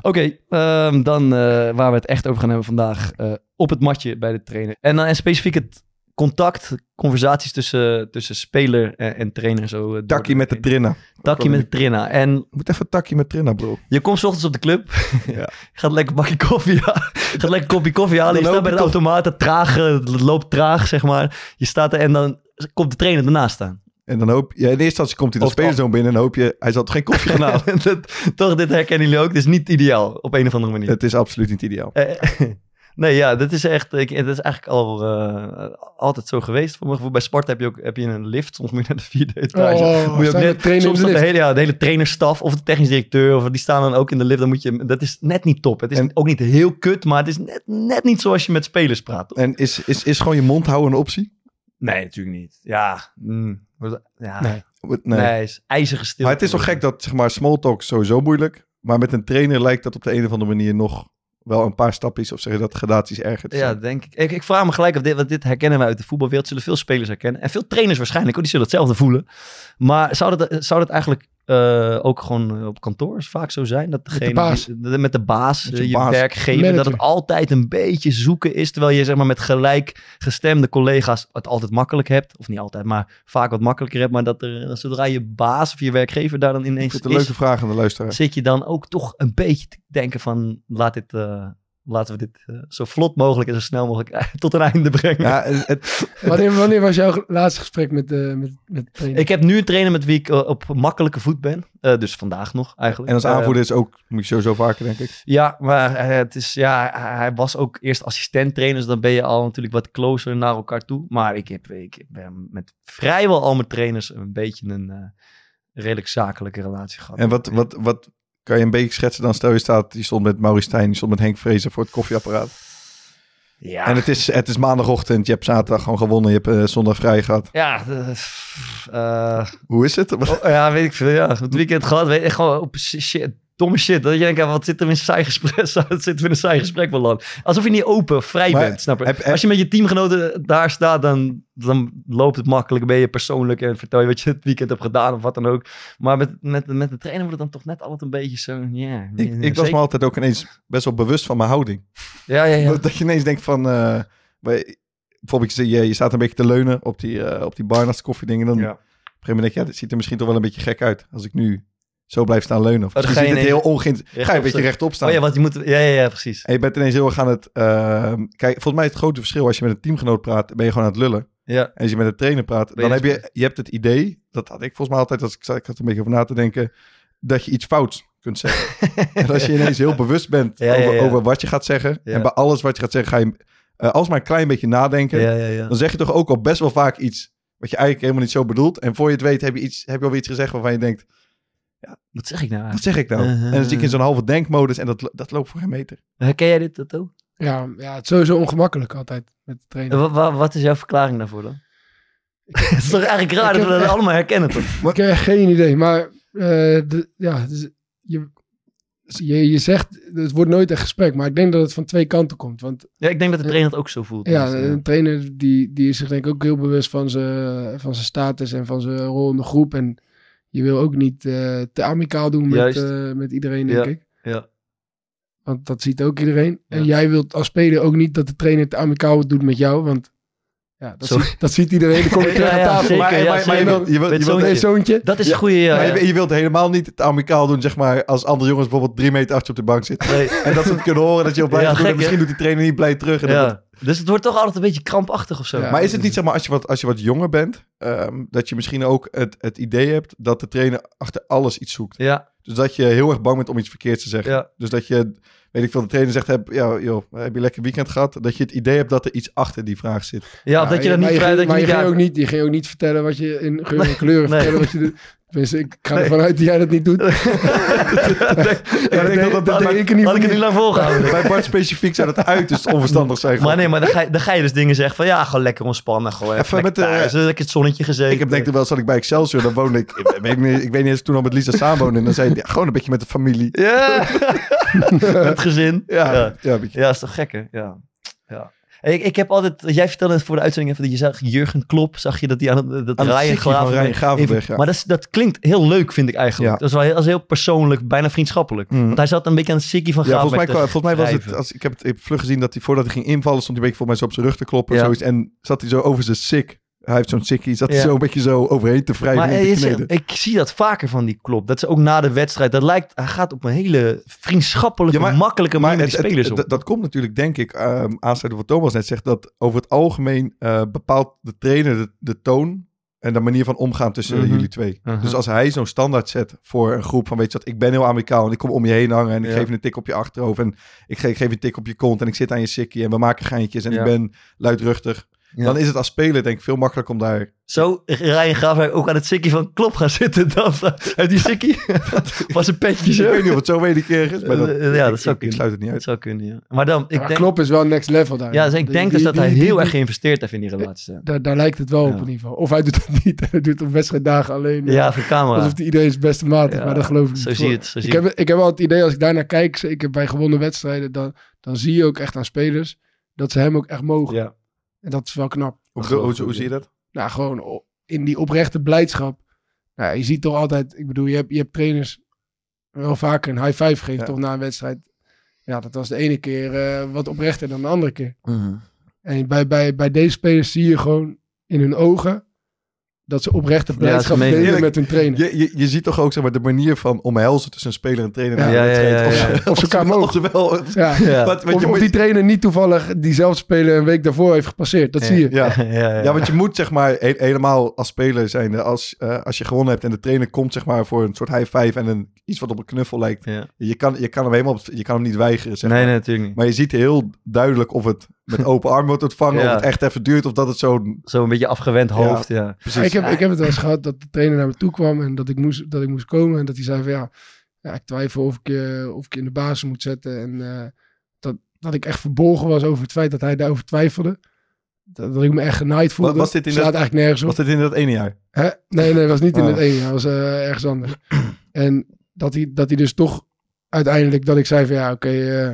Oké, ehm, dan eh, waar we het echt over gaan hebben vandaag. eh, op het matje bij de trainer. En dan en specifiek het contact, conversaties tussen, tussen speler en, en trainer. Zo, eh, Takkie met de. Trinna. Takkie met de trainer. En Moet even takkie met Trinna, bro. je komt 's ochtends op de club. Ja. gaat lekker bakje koffie halen. gaat lekker kopje koffie halen. Dan Je staat bij de automaat. Het, traag, eh, het loopt traag, zeg maar. Je staat er en dan komt de trainer ernaast staan. En dan hoop je... Ja, in eerste instantie komt hij de spelerzoon binnen en hoop je... Hij zal geen koffie gaan halen. Dat- Toch, dit herkennen jullie ook. Het is niet ideaal op een of andere manier. Het is absoluut niet ideaal. Nee, ja, dat is echt. Ik, het is eigenlijk al eh, altijd zo geweest. Voor mijn gevoel. Bij sport heb je ook heb je een lift. Soms moet je naar de vierde etage. Oh, moet je ook net, de trainer soms in de de hele, ja, de hele trainerstaf of de technisch directeur. Of die staan dan ook in de lift. Dan moet je, dat is net niet top. Het is En- ook niet heel kut, maar het is net, net niet zoals je met spelers praat. En is, is, is gewoon je mond houden een optie? Nee, natuurlijk niet. Ja, mm, ja nee, Nee. is ijzige stil. Maar het is toch gek dat, zeg maar, small talk is sowieso moeilijk. Maar met een trainer lijkt dat op de een of andere manier nog wel een paar stapjes, of zeg je dat, gradaties erger te Ja, zijn. denk ik. ik. Ik vraag me gelijk of dit, want dit herkennen we uit de voetbalwereld. Zullen veel spelers herkennen. En veel trainers waarschijnlijk ook, die zullen hetzelfde voelen. Maar zou dat, zou dat eigenlijk eh, ook gewoon op kantoor vaak zo zijn? Dat de degene baas. die- de- met de baas, Met eh, je je, baas. werkgever, dat het altijd een beetje zoeken is. Terwijl je zeg maar met gelijkgestemde collega's het altijd makkelijk hebt. Of niet altijd, maar vaak wat makkelijker hebt. Maar dat er, zodra je baas of je werkgever daar dan Ik ineens vind het een leuke is, vraag aan de luisteraar. zit je dan ook toch een beetje te denken van laat dit... eh, Laten we dit eh, zo vlot mogelijk en zo snel mogelijk tot een einde brengen. Ja, het, Wanneer, wanneer was jouw laatste gesprek met, de met, met de trainer? Ik heb nu een trainer met wie ik eh, op makkelijke voet ben. Eh, dus vandaag nog eigenlijk. en als aanvoerder is ook, moet je sowieso vaker, denk ik. ja, maar het is, ja, hij- was ook eerst assistent trainer. Dus dan ben je al natuurlijk wat closer naar elkaar toe. Maar ik heb, ik ben met vrijwel al mijn trainers een beetje een eh, redelijk zakelijke relatie gehad. En wat, wat, wat kan je een beetje schetsen dan? Stel je staat, die stond met Maurice Stijn, die stond met Henk Vrezer voor het koffieapparaat. ja, En het is, het is maandagochtend, je hebt zaterdag gewoon gewonnen, je hebt eh, zondag vrij gehad. ja, eh, eh, Hoe is het? Oh, ja, weet ik veel. Ja, het weekend gehad. Weet ik, gewoon op shit, domme shit. Dat je denkt, wat zit er in een saai gesprek? Wat zit er in een saai gesprek wel aan? Alsof je niet open, vrij Maar bent, snap je? heb- heb- Als je met je teamgenoten daar staat, dan, dan loopt het makkelijk. Ben je persoonlijk en vertel je wat je het weekend hebt gedaan of wat dan ook. Maar met, met, met de trainer wordt het dan toch net altijd een beetje zo, ja. Ik, ik was me altijd ook ineens best wel bewust van mijn houding. Ja, ja, ja. Dat, je ineens denkt van... eh, bij- bijvoorbeeld, je, je, je staat een beetje te leunen op die, eh op die Barnards koffiedingen. Dan Ja. op een gegeven moment denk je, ja, dit ziet er misschien toch wel een beetje gek uit. Als ik nu zo blijf staan leunen. Of ga je ziet het heel. Ga je een beetje rechtop staan. Oh ja, wat je moet... Ja, ja, ja, precies. En je bent ineens heel erg aan het... eh, kijk, volgens mij is het grote verschil als je met een teamgenoot praat, ben je gewoon aan het lullen. Ja. En als je met een trainer praat, Ben dan heb je, je hebt het idee, dat had ik volgens mij altijd, als ik, ik had er een beetje over na te denken, dat je iets fouts kunt zeggen. en als je ineens heel bewust bent Ja, over, ja. over wat je gaat zeggen, en bij alles wat je gaat zeggen, ga je uh, alsmaar een klein beetje nadenken, dan zeg je toch ook al best wel vaak iets wat je eigenlijk helemaal niet zo bedoelt. En voor je het weet heb je, iets, heb je alweer iets gezegd waarvan je denkt, Wat zeg ik nou? wat zeg ik nou? Uh-huh. En dan zit je in zo'n halve denkmodus en dat, dat loopt voor geen meter. Herken jij dit, dat ook? Ja, ja, het is sowieso ongemakkelijk altijd met de trainer. Wa- wa- wat is jouw verklaring daarvoor dan? Het is toch eigenlijk raar Ik dat we dat echt- allemaal herkennen, toch? Ik heb geen idee. Maar eh, de, ja, dus je, je, je zegt, het wordt nooit een gesprek. Maar ik denk dat het van twee kanten komt. Want Ja, ik denk dat de trainer het ook zo voelt. ja, Dus, een trainer die, die is zich denk ik ook heel bewust van zijn, van zijn status en van zijn rol in de groep. En je wil ook niet eh, te amicaal doen met, eh, met iedereen, denk Ja. ik. ja. Want dat ziet ook iedereen. En jij wilt als speler ook niet dat de trainer te amicaal doet met jou. Want ja, dat, ziet, dat ziet iedereen. Dan kom je terug aan tafel. zeker, Maar- maar- maar je wilt- je wilt- je Nee, zoontje. Dat is een goede... Je, je wilt helemaal niet het amicaal doen, zeg maar, als andere jongens bijvoorbeeld drie meter achter op de bank zitten. Nee. En dat ze het kunnen horen dat je op blij Ja, doet. gek, En hè? misschien doet die trainer niet blij terug. En. Dus het wordt toch altijd een beetje krampachtig of zo. Ja. Maar is het niet, zeg maar, als je wat, als je wat jonger bent, ehm, dat je misschien ook het, het idee hebt dat de trainer achter alles iets zoekt? Ja, Dus dat je heel erg bang bent om iets verkeerds te zeggen. ja. Dus dat je, weet ik veel, de trainer zegt, heb, ja, joh, heb je lekker weekend gehad? Dat je het idee hebt dat er iets achter die vraag zit. ja, of dat je dan maar niet vrij... Dat je maar je ging, ook niet, je ging ook niet vertellen wat je in geur en kleuren Nee. vertellen wat je doet. Tenminste, ik ga Nee. ervan uit dat jij dat niet doet. Ik denk dat dat, dat dat- deed ik ieder had ik het niet niet. lang volgehouden. bij Bart specifiek zou dat uiterst onverstandig zijn. Maar nee, maar dan ga, je, dan ga je dus dingen zeggen van ja, gewoon lekker ontspannen. Gewoon even, Even met de- thuis, lekker het zonnetje gezeten. Ik heb denk ik wel, zat ik bij Excelsior, dan woonde ik, ik weet niet, ik weet niet eens toen al met Lisa samen woonde. En dan zei hij, ja, gewoon een beetje met de familie. Ja, met het gezin. Ja, ja. ja. een beetje. Ja, is toch gek, hè? Ja. ja. Ik, ik heb altijd, jij vertelde het voor de uitzending even dat je zag Jurgen Klop, zag je dat hij aan het, dat Aan Ryan Gravenberg- Gravenberg, ja. Maar dat, is, dat klinkt heel leuk, vind ik eigenlijk. Ja. Dat is wel heel, dat is heel persoonlijk, bijna vriendschappelijk. Mm. Want hij zat een beetje aan het sikkie van Ja, volgens mij, Gravenberg volgens mij was het, als, ik heb het ik heb vlug gezien dat hij voordat hij ging invallen, stond hij een beetje volgens mij zo op zijn rug te kloppen. Ja. Zoiets, en zat hij zo over zijn sik. Hij heeft zo'n sikkie, zat hij zo een beetje zo overheen te wrijven Maar en te kneden. ik zie dat vaker van die Klop. Dat ze ook na de wedstrijd, dat lijkt, hij gaat op een hele vriendschappelijke, Ja, maar- makkelijke Maar manier met het- die het- spelers op. dat- komt natuurlijk, denk ik, um, aansluitend wat Thomas net zegt, dat over het algemeen eh, bepaalt de trainer de, de toon en de manier van omgaan tussen Mhm. jullie twee. Mhm. Dus als hij zo'n standaard zet voor een groep van, weet je wat, ik ben heel amicaal en ik kom om je heen hangen en ik Ja. geef een tik op je achterhoofd en ik, ge- ik geef een tik op je kont en ik zit aan je sikkie en we maken geintjes en Ja. ik ben luidruchtig. Ja. Dan is het als speler denk ik veel makkelijker om daar... Zo Ryan Gravenberg ook aan het sikkie van Klop gaan zitten. Dan uit die sikkie van zijn petje Ik zo. weet niet of het zo wederkerig is, maar dat, Eh, ja, dat ik- zou ik, kunnen. sluit het niet Dat uit. zou kunnen, ja. Maar dan, ik Maar denk, Klopp is wel next level daar. ja, dus ik Die- denk die- dus dat die- hij die- heel die- erg geïnvesteerd heeft in die relatie. Daar, daar lijkt het wel Ja. op in ieder geval. Of hij doet het niet. Hij doet het op wedstrijddagen alleen. eh, Ja, voor camera. Alsof hij iedereen zijn beste maat is. Ja, maar dat geloof ik Zo niet. zie je het. Zo zie Ik je heb, ik heb wel het idee, als ik daarnaar kijk, zeker bij gewonnen wedstrijden, dan, dan zie je ook echt aan spelers dat ze hem ook echt mogen. Ja. En dat is wel knap. Hoe, hoe, zie je dat? Nou, gewoon in die oprechte blijdschap. Nou, je ziet toch altijd, ik bedoel, je hebt, je hebt trainers wel vaker een high five gegeven Ja. toch na een wedstrijd. Ja, dat was de ene keer eh, wat oprechter dan de andere keer. Mhm. En bij, bij, bij deze spelers zie je gewoon in hun ogen dat ze oprechte blijdschap menen delen met hun trainer. Je, je, je ziet toch ook zeg maar, de manier van omhelzen tussen een speler en trainer. Ja. Ja, ja, wedstrijd. ja, Of ja. ze- Of ze elkaar wel- mogen. of ze wel- Ja. Ja. Wat, wat Of, je of moet- die trainer niet toevallig diezelfde speler een week daarvoor heeft gepasseerd. Dat Ja. zie je. ja. ja, ja. Ja, want je moet zeg maar he- helemaal als speler zijn. Als, eh, als je gewonnen hebt en de trainer komt zeg maar voor een soort high five en een, iets wat op een knuffel lijkt. Ja. Je kan, je kan hem helemaal, op- je kan hem niet weigeren zeg Nee, maar. nee, natuurlijk niet. Maar je ziet heel duidelijk of het met open arm wordt ontvangen, Ja. of het echt even duurt, of dat het zo'n... Zo een beetje afgewend hoofd, ja. Ja, Precies. Ik, heb, ik heb het wel eens gehad dat de trainer naar me toe kwam en dat ik moest, dat ik moest komen. En dat hij zei van ja, ja ik twijfel of ik, je, of ik je in de basis moet zetten. En eh, dat, dat ik echt verbolgen was over het feit dat hij daarover twijfelde. Dat, dat ik me echt genaaid voelde. was dit in Slaat dat- eigenlijk nergens op. Was dit in dat ene jaar? Hè? Nee, nee, was niet in Oh. het ene. jaar. was eh, ergens anders. en dat hij, dat hij dus toch uiteindelijk, dat ik zei van ja, oké, eh,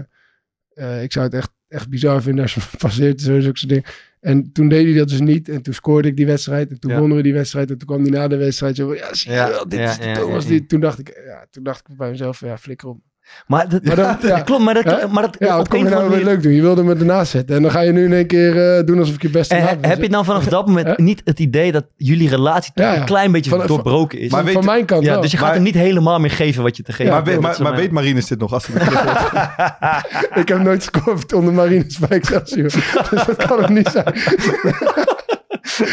eh, ik zou het echt, echt bizar vinden als je me passeert. Zo, zulke soort dingen. En toen deed hij dat dus niet. En toen scoorde ik die wedstrijd. En toen Ja. wonnen we die wedstrijd. En toen kwam hij na de wedstrijd zo ja, zie je wel, dit is de Thomas. die-. Toen dacht ik, ja, toen dacht ik bij mezelf, ja, flikker op. Maar dat, Maar ja, klopt, maar dat, maar dat ja, wat op kom een je nou weer leuk doen? Je wilde me ernaast zetten. En dan ga je nu in één keer eh, doen alsof ik je beste En maat he- ben. heb je dan vanaf dat moment niet het idee dat jullie relatie toch een klein beetje Van- doorbroken is? Maar van, weet- van mijn kant ja, wel. dus je gaat Maar- hem niet helemaal meer geven wat je te geven Ja, maar hebt. weet, maar, is maar weet Marines dit nog? Als hij Ik heb nooit gescoord onder Marines bij Excelsior. dus dat kan het niet zijn.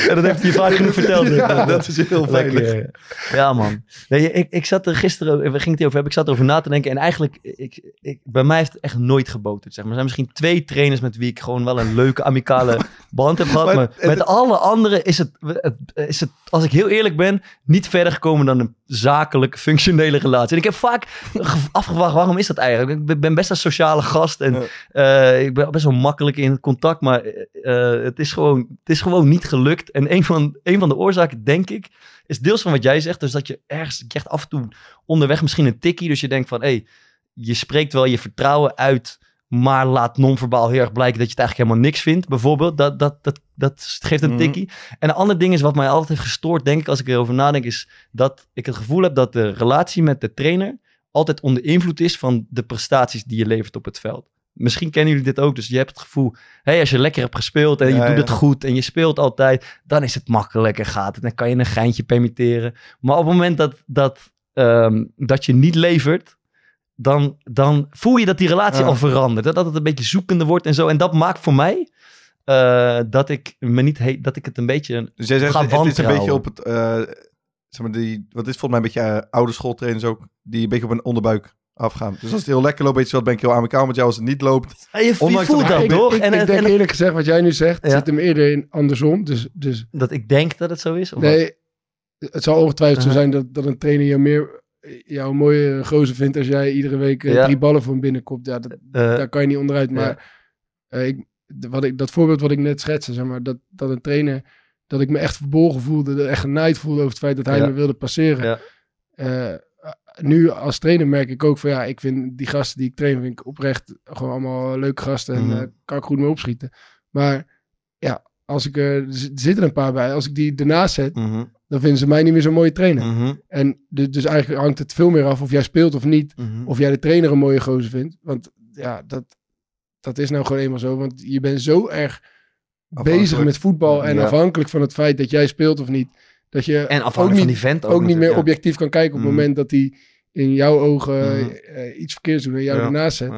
Ja, dat heeft hij je vaak genoeg verteld. Ja, Dat is heel veilig. Lekker, ja. Man. Nee, ik, ik zat er gisteren, we gingen het hier over hebben, ik zat erover na te denken. En eigenlijk, ik, ik, bij mij heeft het echt nooit geboterd. Zeg maar. Er zijn misschien twee trainers met wie ik gewoon wel een leuke, amicale band heb gehad. Maar Maar, het- met alle anderen is het, het, is het, als ik heel eerlijk ben, niet verder gekomen dan een zakelijk, functionele relatie. En ik heb vaak ge- afgevraagd, waarom is dat eigenlijk? Ik ben- best een sociale gast en eh, ik ben best wel makkelijk in contact, maar eh, het, is gewoon, het is gewoon niet gelukt. En een van, een van de oorzaken, denk ik, is deels van wat jij zegt. Dus dat je ergens, je krijgt af en toe onderweg misschien een tikkie. Dus je denkt van, hé, hey, je spreekt wel je vertrouwen uit, maar laat non-verbaal heel erg blijken dat je het eigenlijk helemaal niks vindt. Bijvoorbeeld, dat, dat, dat, dat geeft een Mhm. tikkie. En een ander ding is wat mij altijd heeft gestoord, denk ik, als ik erover nadenk, is dat ik het gevoel heb dat de relatie met de trainer altijd onder invloed is van de prestaties die je levert op het veld. Misschien kennen jullie dit ook, dus je hebt het gevoel, hey, als je lekker hebt gespeeld en je doet ja. het goed en je speelt altijd, dan is het makkelijk en gaat het. Dan kan je een geintje permitteren. Maar op het moment dat, dat, ehm, dat je niet levert, dan, dan voel je dat die relatie Ja. al verandert. Dat, dat het een beetje zoekende wordt en zo. En dat maakt voor mij eh, dat, ik me niet he- dat ik het een beetje Dus jij zegt, Ga het is een beetje op het... eh, zeg maar, die, wat is volgens mij een beetje eh, oude schooltrainers ook, die een beetje op een onderbuik afgaan. Dus als het heel lekker loopt, weet je wat, ben ik heel amicaal met jou. Als het niet loopt, Ja, je, je Ondanks voelt dat- ik, toch? ik, en, ik en- denk en- eerlijk gezegd, wat jij nu zegt, Ja. zit hem eerder in andersom. Dus, dus dat ik denk dat het zo is? Of wat? nee, het zal ongetwijfeld Uh-huh. zo zijn dat, dat een trainer jou meer jou een mooie gozer vindt als jij iedere week eh, Ja. drie ballen voor hem binnenkomt. Ja, dat, Eh, daar kan je niet onderuit. ja. Maar eh, ik, wat ik, dat voorbeeld wat ik net schetste, zeg maar, dat, dat een trainer, dat ik me echt verbolgen voelde, echt genaaid voelde over het feit dat hij Ja. me wilde passeren. Ja. Eh, nu als trainer merk ik ook van ja, ik vind die gasten die ik train, vind ik oprecht gewoon allemaal leuke gasten en Mhm. eh, kan ik goed mee opschieten. Maar ja, als ik er, er zitten er een paar bij, als ik die ernaast zet, mhm, dan vinden ze mij niet meer zo'n mooie trainer. mhm, En dus, dus eigenlijk hangt het veel meer af of jij speelt of niet. mhm. Of jij de trainer een mooie gozer vindt. Want ja, dat, dat is nou gewoon eenmaal zo. Want je bent zo erg bezig met voetbal en Ja. afhankelijk van het feit dat jij speelt of niet. Dat je En ook afhankelijk niet, van die vent ook, ook niet meer objectief kan kijken op het Mhm. moment dat hij in jouw ogen eh, iets verkeerds doet en jou Ja. ernaast zet.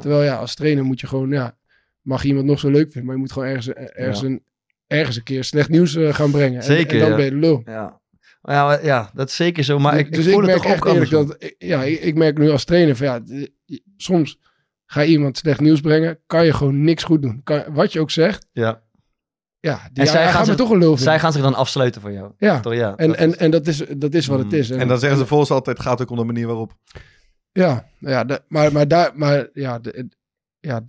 Terwijl ja, als trainer moet je gewoon, ja, mag iemand nog zo leuk vinden, maar je moet gewoon ergens, eh, ergens, een, ergens een keer slecht nieuws eh, gaan brengen. En- Zeker, En, dan ja. ben je de lul. Ja. Ja, ja, dat is zeker zo. Maar Dus- ik, ik dus voel ik het merk toch ook eerlijk dat, ja, ik, ik merk nu als trainer van ja, d- soms ga je iemand slecht nieuws brengen, kan je gewoon niks goed doen. Kan, wat je ook zegt, Ja. ja, die, En zij gaan zich- toch een lul vinden. Zij gaan zich dan afsluiten voor jou. ja, Toch, ja en, dat en, is- en dat, is, dat is wat het Mm. is. en dan zeggen ze volgens altijd, het gaat ook om de manier waarop. Ja, ja maar, maar, daar, maar ja, de- ja,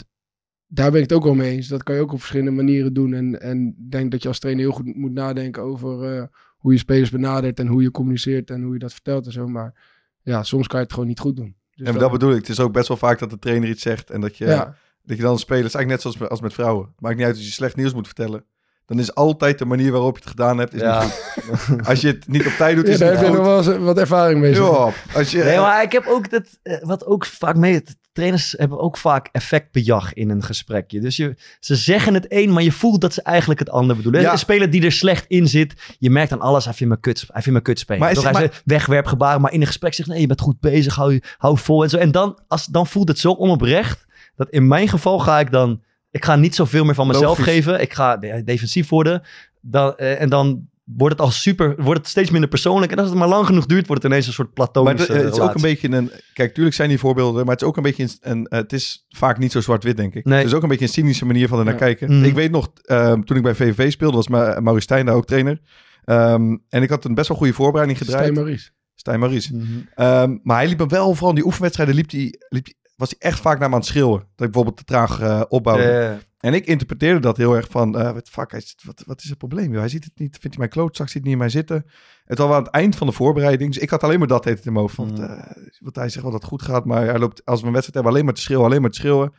daar ben ik het ook wel mee eens. Dat kan je ook op verschillende manieren doen. En, en denk dat je als trainer heel goed moet nadenken over eh, hoe je spelers benadert en hoe je communiceert en hoe je dat vertelt en zo. Maar ja, soms kan je het gewoon niet goed doen. Dus en dat bedoel ik. Het is ook best wel vaak dat de trainer iets zegt en dat je, ja. dat je dan een speler... Het is eigenlijk net zoals met, als met vrouwen. Het maakt niet uit als je slecht nieuws moet vertellen. Dan is altijd de manier waarop je het gedaan hebt is Ja. niet goed. Als je het niet op tijd doet, Ja, is daar het heb je nog wel eens wat ervaring mee. Ja, als je... Nee, maar ik heb ook dat, eh, wat ook vaak mee, trainers hebben ook vaak effectbejag in een gesprekje. Dus je, ze zeggen het een, maar je voelt dat ze eigenlijk het ander bedoelen. Ja. Een speler die er slecht in zit, je merkt aan alles, hij vindt me kut, hij vindt me kut spelen. Maar is Toch, hij zegt wegwerpgebaren, maar in een gesprek zegt nee, je bent goed bezig, hou, hou vol en zo. En dan, als, dan voelt het zo onoprecht, dat in mijn geval ga ik dan, ik ga niet zoveel meer van mezelf Logisch. geven. Ik ga de- defensief worden. Dan, eh, en dan wordt het al super, wordt het steeds minder persoonlijk. En als het maar lang genoeg duurt, wordt het ineens een soort Maar platonische het, het is ook een beetje een... Kijk, tuurlijk zijn die voorbeelden, maar het is ook een beetje een... een het is vaak niet zo zwart-wit, denk ik. Nee. Het is ook een beetje een cynische manier van er naar Ja. kijken. Mm. Ik weet nog, ehm, toen ik bij VVV speelde, was Ma Maurice Stijn daar ook trainer. Ehm, en ik had een best wel goede voorbereiding gedraaid. Stijn Maurice. Stijn Maurice. Mhm. Ehm, maar hij liep hem wel, vooral in die oefenwedstrijden, liep hij, liep hij, was hij echt vaak naar me aan het schreeuwen. Dat ik bijvoorbeeld te traag eh, opbouwde. En ik interpreteerde dat heel erg van, wat fuck, hij, wat, wat is het probleem? joh? Hij ziet het niet, vindt hij mijn klootzak, ziet niet in mij zitten. Het was aan het eind van de voorbereiding, dus ik had alleen maar dat heet het in mijn hoofd. Van, Mm. eh, want hij zegt wel dat het goed gaat, maar hij loopt, als we een wedstrijd hebben, alleen maar te schreeuwen, alleen maar te schreeuwen.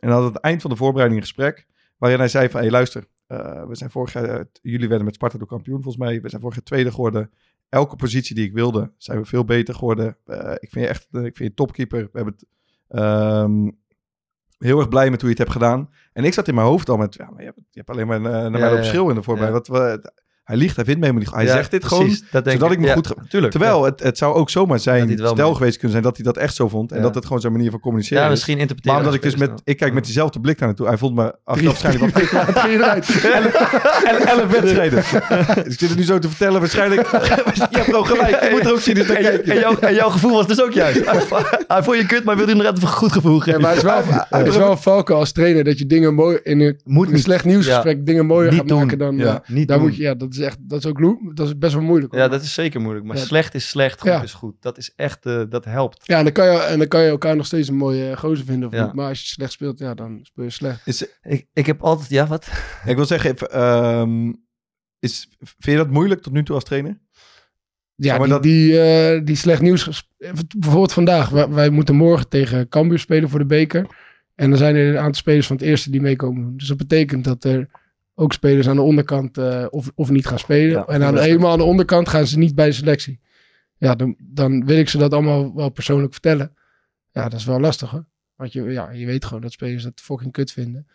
En dan had het eind van de voorbereiding een gesprek, waarin hij zei van, hey, luister, we zijn vorig jaar, jullie werden met Sparta door kampioen volgens mij, we zijn vorig jaar tweede geworden. Elke positie die ik wilde, zijn we veel beter geworden. Ik vind je echt, ik vind je topkeeper. We hebben het, ehm, heel erg blij met hoe je het hebt gedaan. En ik zat in mijn hoofd al met, ja, maar je hebt, je hebt alleen maar eh, naar mij op schil in de voorbereiding. Wat, we, hij liegt, hij vindt me helemaal niet. Hij Ja, zegt dit precies, gewoon, dat denk zodat ik me Ja, goed... Tuurlijk. Terwijl het, het zou ook zomaar hij zijn, stel geweest kunnen zijn dat hij dat echt zo vond. En Ja. dat het gewoon zijn manier van communiceren ja, is. misschien interpreteren. Maar omdat ik dus met, ik kijk met diezelfde blik naar naartoe. Hij vond me achteraf waarschijnlijk wel Wat elf, wedstrijden. dus ik zit het nu zo te vertellen. Waarschijnlijk, je hebt gewoon gelijk. Je moet er ook zien naar En, en, jouw, en jouw gevoel was dus ook juist. Hij vond je kut, maar wilde je nog even een goed gevoel Ja, geven. maar het is wel, het is wel een valken als trainer dat je dingen mooi in een, slecht nieuwsgesprek dingen mooier gaat maken dan. Ja, eh, niet daar moet je, ja, dat is echt, dat is ook dat is best wel moeilijk. hoor. Ja, dat is zeker moeilijk. Maar Ja. slecht is slecht, goed Ja. is goed. Dat is echt, eh, dat helpt. Ja, en dan, kan je, en dan kan je elkaar nog steeds een mooie eh, gozer vinden of Ja. niet. Maar als je slecht speelt, ja, dan speel je slecht. Is, Ik, ik heb altijd, ja wat? ik wil zeggen, even, ehm, is, vind je dat moeilijk tot nu toe als trainer? Ja, maar die, dat- die, eh, die slecht nieuws. Bijvoorbeeld vandaag. Wij, wij moeten morgen tegen Cambuur spelen voor de beker. En dan zijn er een aantal spelers van het eerste die meekomen doen. Dus dat betekent dat er ook spelers aan de onderkant eh, of, of niet gaan spelen. Ja, en aan de, helemaal aan de onderkant gaan ze niet bij de selectie. Ja, dan, dan wil ik ze dat allemaal wel persoonlijk vertellen. Ja, dat is wel lastig hoor. Want je, ja, je weet gewoon dat spelers dat fucking kut vinden.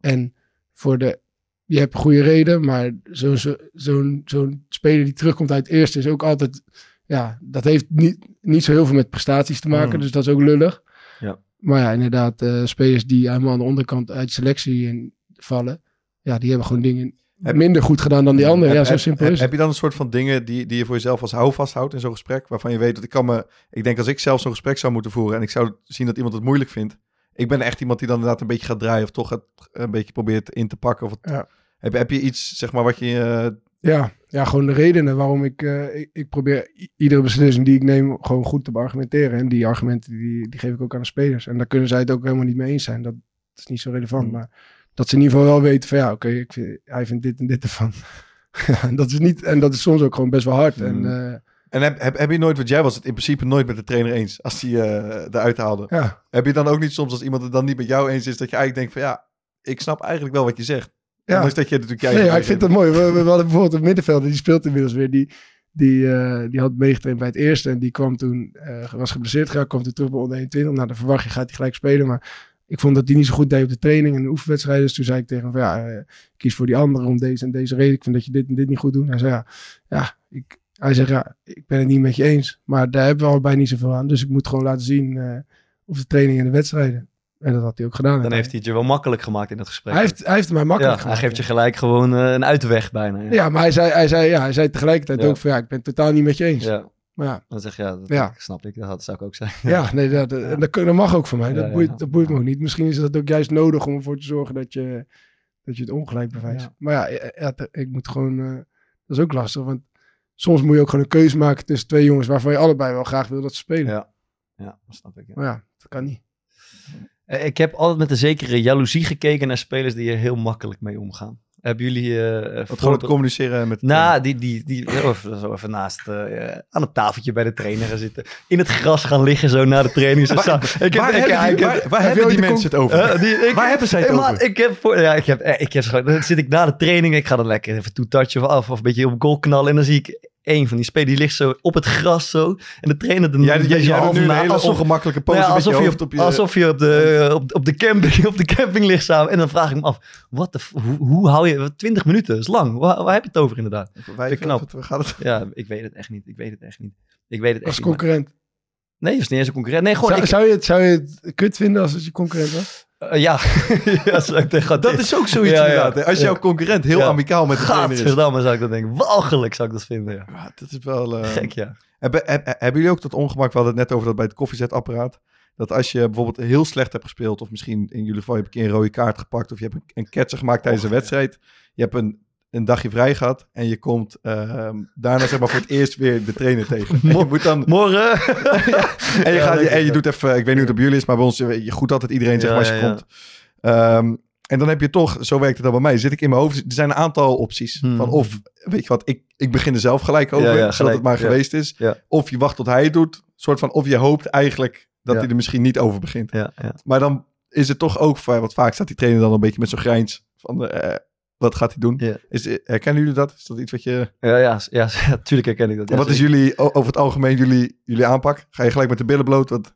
En voor de... Je hebt goede reden, maar zo'n zo, zo'n zo'n speler die terugkomt uit het eerste is ook altijd... Ja, dat heeft niet, niet zo heel veel met prestaties te maken. Mm. Dus dat is ook lullig. Ja. Maar ja, inderdaad, eh, spelers die helemaal aan de onderkant uit selectie in vallen... Ja, die hebben gewoon dingen Heb- minder goed gedaan dan die anderen. Ja, Heb- zo heb- simpel heb, is het. Heb je dan een soort van dingen die, die je voor jezelf als houvast houdt in zo'n gesprek? Waarvan je weet dat ik kan me... Ik denk als ik zelf zo'n gesprek zou moeten voeren en ik zou zien dat iemand het moeilijk vindt. Ik ben echt iemand die dan inderdaad een beetje gaat draaien of toch het een beetje probeert in te pakken. Of het- Ja. heb, heb je iets, zeg maar, wat je... eh, Ja, ja, gewoon de redenen waarom ik, eh, ik, ik probeer iedere beslissing die ik neem gewoon goed te beargumenteren. En die argumenten die, die geef ik ook aan de spelers. En daar kunnen zij het ook helemaal niet mee eens zijn. Dat, is niet zo relevant. Mm. Maar dat ze in ieder geval wel weten van ja, oké, vind hij vindt dit en dit ervan. Ja, en dat is niet, en dat is soms ook gewoon best wel hard. En Mm. eh, En heb, heb, heb je nooit, want jij was het in principe nooit met de trainer eens als hij eh eruit haalde. ja, Heb je dan ook niet soms als iemand het dan niet met jou eens is, dat je eigenlijk denkt van ja, ik snap eigenlijk wel wat je zegt. ja. Ondanks dat je natuurlijk jij. Nee, maar ik vind dat mooi. We, we, we hadden bijvoorbeeld een middenvelder, die speelt inmiddels weer. Die, die, eh, die had meegetraind bij het eerste. En die kwam toen, eh, was geblesseerd geraakt, kwam toen terug bij onder 21. Nou, dan verwacht je, gaat hij gelijk spelen. Maar ik vond dat hij niet zo goed deed op de training en de oefenwedstrijden. Dus toen zei ik tegen hem van, ja, eh, kies voor die andere om deze en deze reden. Ik vind dat je dit en dit niet goed doet. Hij zei, ja, ja ik, hij zegt, ja, ik ben het niet met je eens. Maar daar hebben we allebei niet zoveel aan. Dus ik moet gewoon laten zien eh of de training en de wedstrijden. En dat had hij ook gedaan. Dan heeft hij het je wel makkelijk gemaakt in dat gesprek. hij, heeft, hij heeft het mij makkelijk ja, hij gemaakt, geeft je gelijk gewoon eh, een uitweg bijna. Ja, Ja, maar hij zei, hij zei, ja, hij zei tegelijkertijd Ja. ook van ja, ik ben het totaal niet met je eens. Ja, ja, dan zeg je, ja, dat Ja. snap ik. Dat zou ik ook zijn. ja, nee, dat, dat, mag ook voor mij. Dat, boeit, dat boeit me ook niet. Misschien is dat ook juist nodig om ervoor te zorgen dat je, dat je het ongelijk bewijst. Maar ja, ik moet gewoon, eh, dat is ook lastig, want soms moet je ook gewoon een keuze maken tussen twee jongens waarvan je allebei wel graag wil dat ze spelen. Ja. Ja, dat snap ik. ja. Maar ja, dat kan niet. Eh, Ik heb altijd met een zekere jaloezie gekeken naar spelers die er heel makkelijk mee omgaan. Hebben jullie... eh, Wat gewoon het communiceren met. Nou, die, die, die zo even, zo even naast eh, aan het tafeltje bij de trainer gaan zitten. In het gras gaan liggen zo na de training. Zo samen. ik heb, waar ik- hebben die, waar, waar heb hebben die mensen het over? Eh, die- ik- Waar hebben zij het over? Ik heb, voor, ja, ik heb, ik heb dan zit ik na de training, ik ga dan lekker even toetouchen of af of een beetje op goal knallen. En dan zie ik één van die spelers, die ligt zo op het gras zo. En de trainer dan Jij, een jij, jij doet nu een hele alsof, ongemakkelijke pose ja, met alsof, je op, je... alsof je op de, op, op, de camping, op de camping ligt samen. En dan vraag ik me af, wat de, hoe, hoe hou je, 20 minuten, dat is lang. Waar, waar heb je het over inderdaad? Wij, knap. Waar gaat het? Ja, ik weet het echt niet. Ik weet het echt niet. Ik weet het Als echt niet. maar- concurrent. Nee, dat is niet eens een concurrent. Nee, gewoon. Zou, ik- zou, je het, zou je het kut vinden als het je concurrent was? Eh, ja, ja zou ik tegen Dat is ook zoiets Ja, inderdaad. Als jouw concurrent heel amicaal met de trainer is. Gadverdamme zou ik dat denken. Walgelijk zou ik dat vinden. Ja. Ja, dat is wel... eh, Gek, ja. Hebben, heb- hebben jullie ook dat ongemak? We hadden het net over dat bij het koffiezetapparaat. Dat als je bijvoorbeeld heel slecht hebt gespeeld, of misschien in jullie geval je hebt een rode kaart gepakt, of je hebt een, een ketser gemaakt tijdens een wedstrijd. Je hebt een, een dagje vrij gehad en je komt ehm, daarna zeg maar voor het eerst weer de trainer tegen. En je moet dan Morgen. en je, Ja, gaat, en je doet even, ik weet niet hoe het bij jullie is, maar bij ons, je goed altijd iedereen zeg maar als je komt. Ehm, en dan heb je toch, zo werkt het dan bij mij, zit ik in mijn hoofd, er zijn een aantal opties. Hmm. Van of, weet je wat, ik, ik begin er zelf gelijk over, ja, zodat gelijk, het maar geweest is. Of je wacht tot hij het doet, soort van, of je hoopt eigenlijk dat hij er misschien niet over begint. Ja, ja. Maar dan is het toch ook, want vaak staat die trainer dan een beetje met zo'n grijns van, eh, wat gaat hij doen? Ja. Is, herkennen jullie dat? Is dat iets wat je... Ja, ja, ja, ja, tuurlijk herken ik dat. Wat is jullie, over het algemeen, jullie, jullie aanpak? Ga je gelijk met de billen bloot? Wat,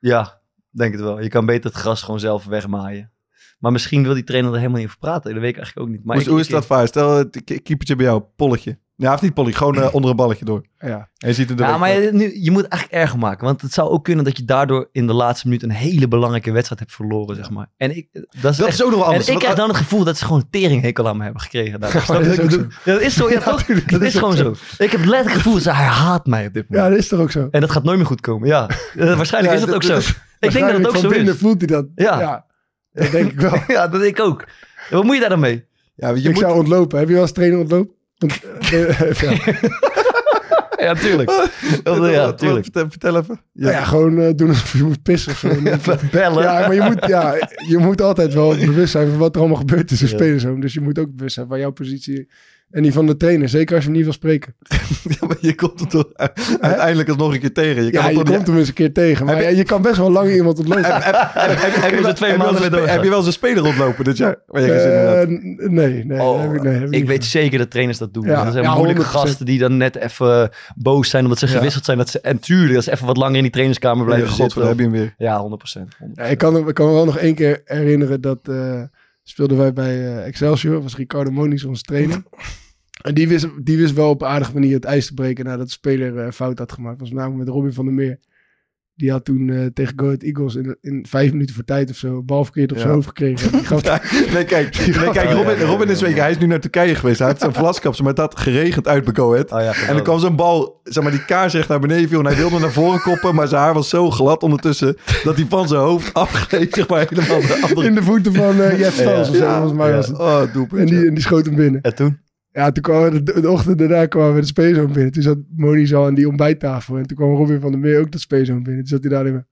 Ja, denk het wel. Je kan beter het gras gewoon zelf wegmaaien. Maar misschien wil die trainer er helemaal niet over praten. Dat weet ik eigenlijk ook niet. Maar hoe, is- ik- hoe is ik- dat vaar? Stel, keepertje bij jou, polletje. Ja, of niet polly, gewoon eh, onder een balletje door. Ja. En je ziet er Ja, maar je, nu, je moet het eigenlijk erger maken. Want het zou ook kunnen dat je daardoor in de laatste minuut een hele belangrijke wedstrijd hebt verloren, zeg maar. En ik, dat is Dat echt, is ook nog wel en anders. ik want- krijg dan het gevoel dat ze gewoon een teringhekel aan me hebben gekregen. Daar. Snap je dat is wat ik ook bedoel? Ja, dat is zo, ja, toch? tuurlijk, dat dat is is gewoon zo. Ik heb letterlijk het gevoel dat hij haat mij op dit ja, moment. dat is toch ook zo? En dat gaat nooit meer goed komen, ja. Eh, waarschijnlijk Ja, is dat ook zo. dat- Ik denk dat het ook van zo binnen is. voelt hij dat. Ja. ja. Dat denk ik wel. Ja, dat denk ik ook. Wat moet je daar dan mee? Ja, je ik moet, zou ontlopen. Heb je wel eens trainer ontlopen? Ja. Ja, tuurlijk. ja, tuurlijk. Vertel, vertel even. Ja. Nou ja, gewoon eh, doen alsof je moet pissen of zo. Bellen. Ja, maar je moet, ja, je moet altijd wel bewust zijn van wat er allemaal gebeurt tussen Ja. spelers. Dus je moet ook bewust zijn van jouw positie en die van de trainer. Zeker als je hem niet wil spreken. Ja, maar je komt hem toch uiteindelijk alsnog een keer tegen. Je kan ja, je komt hem eens een keer tegen. Maar Heb ja, je- je kan best wel lang iemand ontlopen. Heb, heb, heb, heb, heb, je twee heb je wel maanden eens- mee doorgaan. heb je wel eens een speler ontlopen dit jaar? Waar je Eh, nee, nee, Oh, heb ik, nee, heb ik weet zeker dat trainers dat doen. Ja, dat zijn ja, moeilijke 100%. gasten die dan net even boos zijn omdat ze gewisseld zijn. Dat ze, en tuurlijk, dat ze even wat langer in die trainingskamer blijven God, zitten. heb je hem weer. Ja, 100%. Ja, ik, kan, me- ik kan me wel nog één keer herinneren dat eh, speelden wij bij eh, Excelsior. was Ricardo Moniz onze trainer. En die wist, die wist wel op een aardige manier het ijs te breken nadat de speler eh, fout had gemaakt. Dat was namelijk met Robin van der Meer. Die had toen eh, tegen Go Ahead Eagles in, in vijf minuten voor tijd of zo een bal verkeerd op zijn Ja. hoofd gekregen. En die gaf, Nee, kijk, nee, kijk Robin, Robin is, weet je, hij is nu naar Turkije geweest. Hij heeft zijn vlaskapsel, maar dat geregend uit bij Go Ahead. Oh, ja, En dan kwam zo'n bal, zeg maar, die kaarsrecht naar beneden viel. En hij wilde naar voren koppen, maar zijn haar was zo glad ondertussen... dat hij van zijn hoofd afgleed, zeg maar, helemaal de andere... in de voeten van eh Jeff Stals of zo, Ja, volgens mij ja. was het. Oh, doelpunt. En die, ja. en die schoot hem binnen. En toen? Ja, toen kwamen we de, de ochtend daarna kwamen we de speelzoon binnen. Toen zat Moniz al aan die ontbijttafel. En toen kwam Robin van der Meer ook dat speelzoon binnen. Toen zat hij daar even...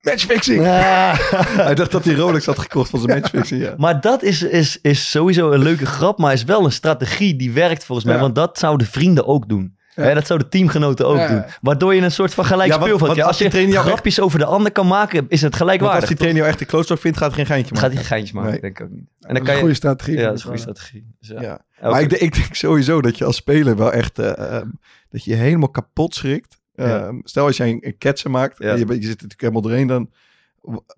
Matchfixing! Hij dacht dat hij Rolex had gekocht van zijn matchfixing, ja. Maar dat is, is, is sowieso een leuke grap, maar is wel een strategie die werkt volgens mij. Ja. Want dat zouden vrienden ook doen. Ja. Hè, dat zouden teamgenoten ook Ja. doen. Waardoor je een soort van gelijk Ja, speelveld hebt. als je trainer grapjes over de ander kan maken, is het Want gelijkwaardig. als die trainer jou echt de klootzak vindt, gaat hij geen geintje gaat maken. hij geintjes maken, Nee. denk ik ook niet. En dat dan is kan een je... goede strategie. Ja, dat is een goede strategie. Dus ja. Ja. Maar ik, denk- ik denk sowieso dat je als speler wel echt... eh, ehm, dat je je helemaal kapot schrikt. Ja. Ehm, Stel als jij een, een ketsen maakt Ja. en je, zit natuurlijk helemaal doorheen, dan...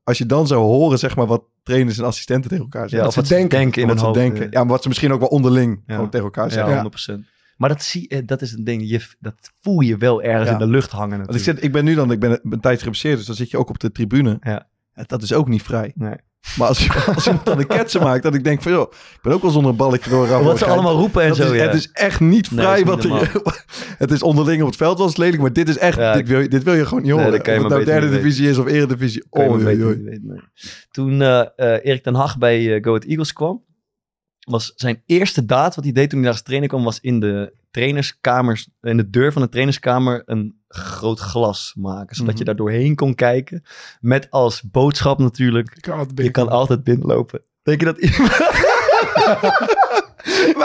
Als je dan zou horen, zeg maar, wat trainers en assistenten tegen elkaar Ja, zeggen. ze wat ze denken. denken in wat hun ze hoofd. denken. Ja, maar wat ze misschien ook wel onderling Ja. gewoon tegen elkaar Ja, zeggen. Ja. 100%. Maar dat, zie, eh, dat is een ding, je, dat voel je wel ergens Ja. in de lucht hangen Want ik, natuurlijk. zit, ik ben nu dan, ik ben een tijdje geblesseerd, dus dan zit je ook op de tribune. Ja. dat is ook niet vrij. Nee. Maar als, je, als iemand dan een ketsen maakt, dat ik denk van, joh, ik ben ook wel zonder een balletje door. Wat ze allemaal roepen en dat zo, is, ja. Het is echt niet Nee, vrij. wat niet er, het is onderling op het veld eens lelijk, maar dit is echt, Ja, dit, wil je, dit wil je gewoon niet Nee, horen. kan je of het nou derde divisie is of eredivisie. Je Oh, niet weten, nee. Toen eh, eh, Erik ten Hag bij eh Go Ahead Eagles kwam, was zijn eerste daad wat hij deed toen hij daar als trainer kwam, was in de trainerskamers, in de deur van de trainerskamer een groot glas maken, zodat Mhm. je daar doorheen kon kijken. Met als boodschap natuurlijk, Ik kan altijd je kan altijd binnenlopen. Denk je dat iemand...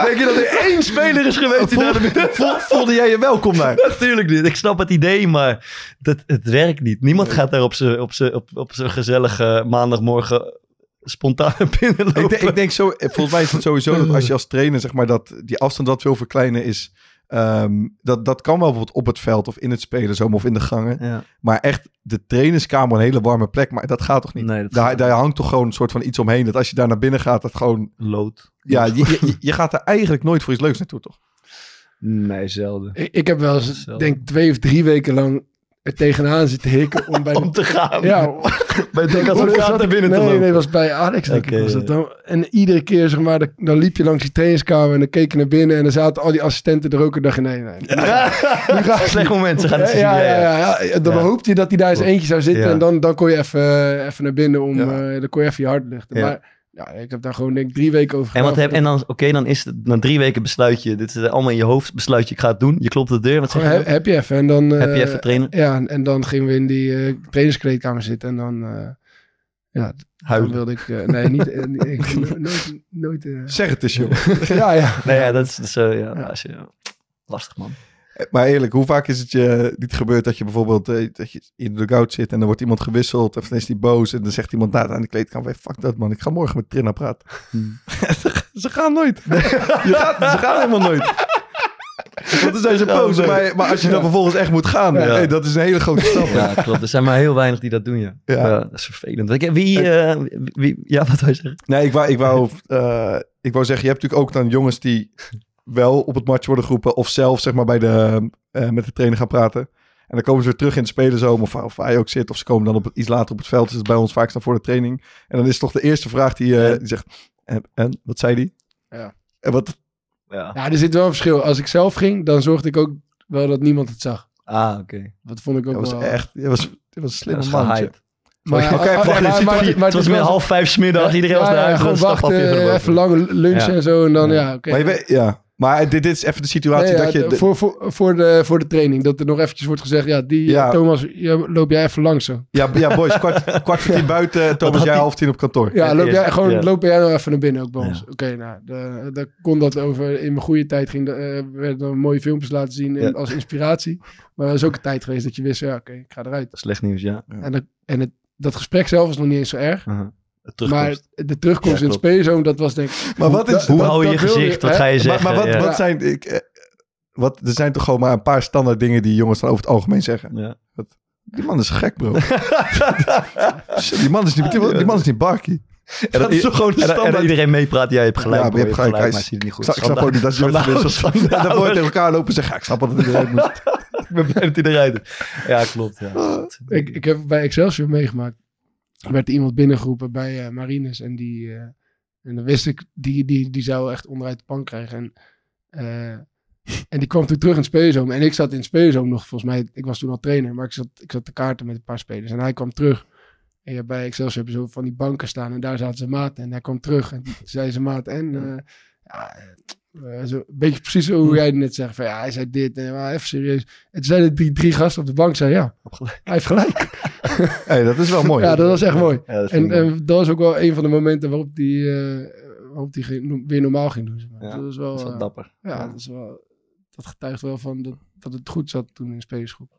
Denk je dat er één speler is geweest die daar naar. Voel- voelde jij je welkom daar? Natuurlijk niet. Ik snap het idee, maar dat, het werkt niet. Niemand gaat daar op zijn op z'n- op, op z'n gezellige maandagmorgen spontaan binnenlopen. Ik, denk- ik denk zo, volgens mij is het sowieso dat als je als trainer, zeg maar, dat die afstand wat wil verkleinen is. Ehm, dat, dat kan wel bijvoorbeeld op het veld of in het spelen, of in de gangen. ja. Maar echt de trainerskamer een hele warme plek. Maar dat gaat toch niet? Nee, daar, gaat daar hangt toch gewoon een soort van iets omheen. Dat als je daar naar binnen gaat, dat gewoon... Lood. Ja, je, je, je gaat er eigenlijk nooit voor iets leuks naartoe, toch? Nee, zelden. Ik, ik heb wel eens, Zelden. denk twee of drie weken lang er tegenaan zitten hikken om bij Om te gaan. Ja, Bij Advocaat naar binnen te nee, lopen. Nee, was bij Alex, denk ik. Was ja. dat dan. En iedere keer, zeg maar, dan- liep je langs die trainingskamer en dan keek je naar binnen en dan zaten al die assistenten er ook en dacht je, nee, nee. gaat het slecht moment. Ze gaan het ja, ja, ja, ja, ja. Dan Ja. hoopte je dat hij daar eens eentje zou zitten Ja. en dan, dan kon je even, eh, even naar binnen om, Ja. eh, dan kon je even je hart luchten. Ja. Maar ja, ik heb daar gewoon denk ik drie weken over En, wat gedaan. heb, en dan, oké, dan is het na drie weken besluit je, dit is allemaal in je hoofd, besluit je, ik ga het doen. Je klopt op de deur, wat zeg je? heb, je even en dan... Heb je eh, even trainen? Ja, en, dan gingen we in die eh trainerskleedkamer zitten en dan... eh, ja, dan Huilen. wilde ik... eh, nee, niet... ik- nooit... nooit Zeg het eens, joh. ja, ja. Nee, ja, dat is, eh, ja, Ja. als je, lastig man. Maar eerlijk, hoe vaak is het je niet gebeurd dat je bijvoorbeeld eh, dat je in de dugout zit en dan wordt iemand gewisseld of dan is die boos en dan zegt iemand nou, aan de kleedkamer, fuck dat man, ik ga morgen met Trina praten. Hmm. ze, gaan nooit. Je gaat, ze gaan helemaal nooit. Want dan zijn ze boos. Maar, maar als je dan vervolgens echt moet gaan, Ja. hey, dat is een hele grote stap. Ja, klopt. Er zijn maar heel weinig die dat doen, ja. Ja. Dat is vervelend. Wie, eh, wie, ja, wat zeggen? Nee, ik wou, ik, wou, eh, ik wou zeggen, je hebt natuurlijk ook dan jongens die wel op het match worden geroepen of zelf zeg maar bij de, eh, met de trainer gaan praten. En dan komen ze weer terug in de spelerzoom of, of waar je ook zit. Of ze komen dan op, het- iets later op het veld. Dus bij ons vaak dan voor de training. En dan is toch de eerste vraag die, eh, die zegt, en, en wat zei die? Ja. En wat, Ja. Ja, er zit wel een verschil. Als ik zelf ging, dan zorgde ik ook wel dat niemand het zag. Ah, oké. Dat vond ik ook dat was wel... echt, dat was, dat was een slimme is man. gehyped. Maar, Oké, ah, ah, maar- maar- maar Het was is meer wel- half vijf smiddag, iedereen was ja, naar ja, huis. gewoon wachten, gelopen. even lang lunchen Ja. en zo. En dan, Ja. ja, oké. Maar je weet, ja. Maar dit, dit is even de situatie Nee, ja, dat je... de- voor, voor, voor, de, voor de training. Dat er nog eventjes wordt gezegd, ja, die Ja. eh, Thomas, je, loop jij even langs zo. ja, ja, boys, kwart, kwart voor tien buiten. Thomas, jij half tien op kantoor. Ja, loop jij, gewoon, ja. loop jij nou even naar binnen ook bij Ja. ons. Oké, nou, de- daar kon dat over. In mijn goede tijd ging, eh, werden er mooie filmpjes laten zien in- Ja. als inspiratie. Maar er is ook een tijd geweest dat je wist, ja, oké, ik ga eruit. Slecht nieuws, ja. En, dat, en het, dat gesprek zelf was nog niet eens zo erg. Het Maar terugkomst. de terugkomst Ja, in het speelzone, dat was denk ik... Maar wat is... Hoe wat- hou je je dat gezicht? Wat ga je zeggen? maar wat, ja. wat zijn... Ik, eh, wat, er zijn toch gewoon maar een paar standaard dingen die jongens dan over het algemeen zeggen. Ja. Die man is gek, bro. Die man is niet, die man is niet Barkie. En Dat is toch gewoon de en, en standaard- iedereen meepraat, jij hebt gelijk. Ja, maar je bro, hebt gelijk. Maar ziet het niet Ik goed. snap, ik snap ook niet dat je gewisseld. En daarvoor tegen elkaar lopen en zeggen, ja, ik snap dat het eruit moet. Ik ben blij dat hij eruit is. Ja, klopt. Ja. Ik, ik heb bij Excelsior meegemaakt. Er werd iemand binnengeroepen bij eh, Marines. En die... eh, en dan wist ik, die, die, die zou echt onderuit de pan krijgen. En, eh, en die kwam toen terug in het speelzoom. En ik zat in het speelzoom nog, volgens mij, ik was toen al trainer. Maar ik zat, ik zat te kaarten met een paar spelers. En hij kwam terug. En ja, bij Excelsior ze van die banken staan. En daar zaten zijn maat. En hij kwam terug. En zei zijn maat. En ja, eh, zo, een beetje precies hoe jij het net zegt. Van, ja, hij zei dit. En maar even serieus. En toen zeiden die drie gasten op de bank. Zei, ja, hij heeft gelijk. Hey, dat is wel mooi. Ja, dat was echt mooi. Ja, dat En, dat was ook wel een van de momenten waarop die, eh, waarop die ging- weer normaal ging doen. zeg maar. Ja, dat was wel, dat is wel eh, dapper. ja, dat, is wel, dat getuigt wel van dat, dat het goed zat toen in de spelersgroep.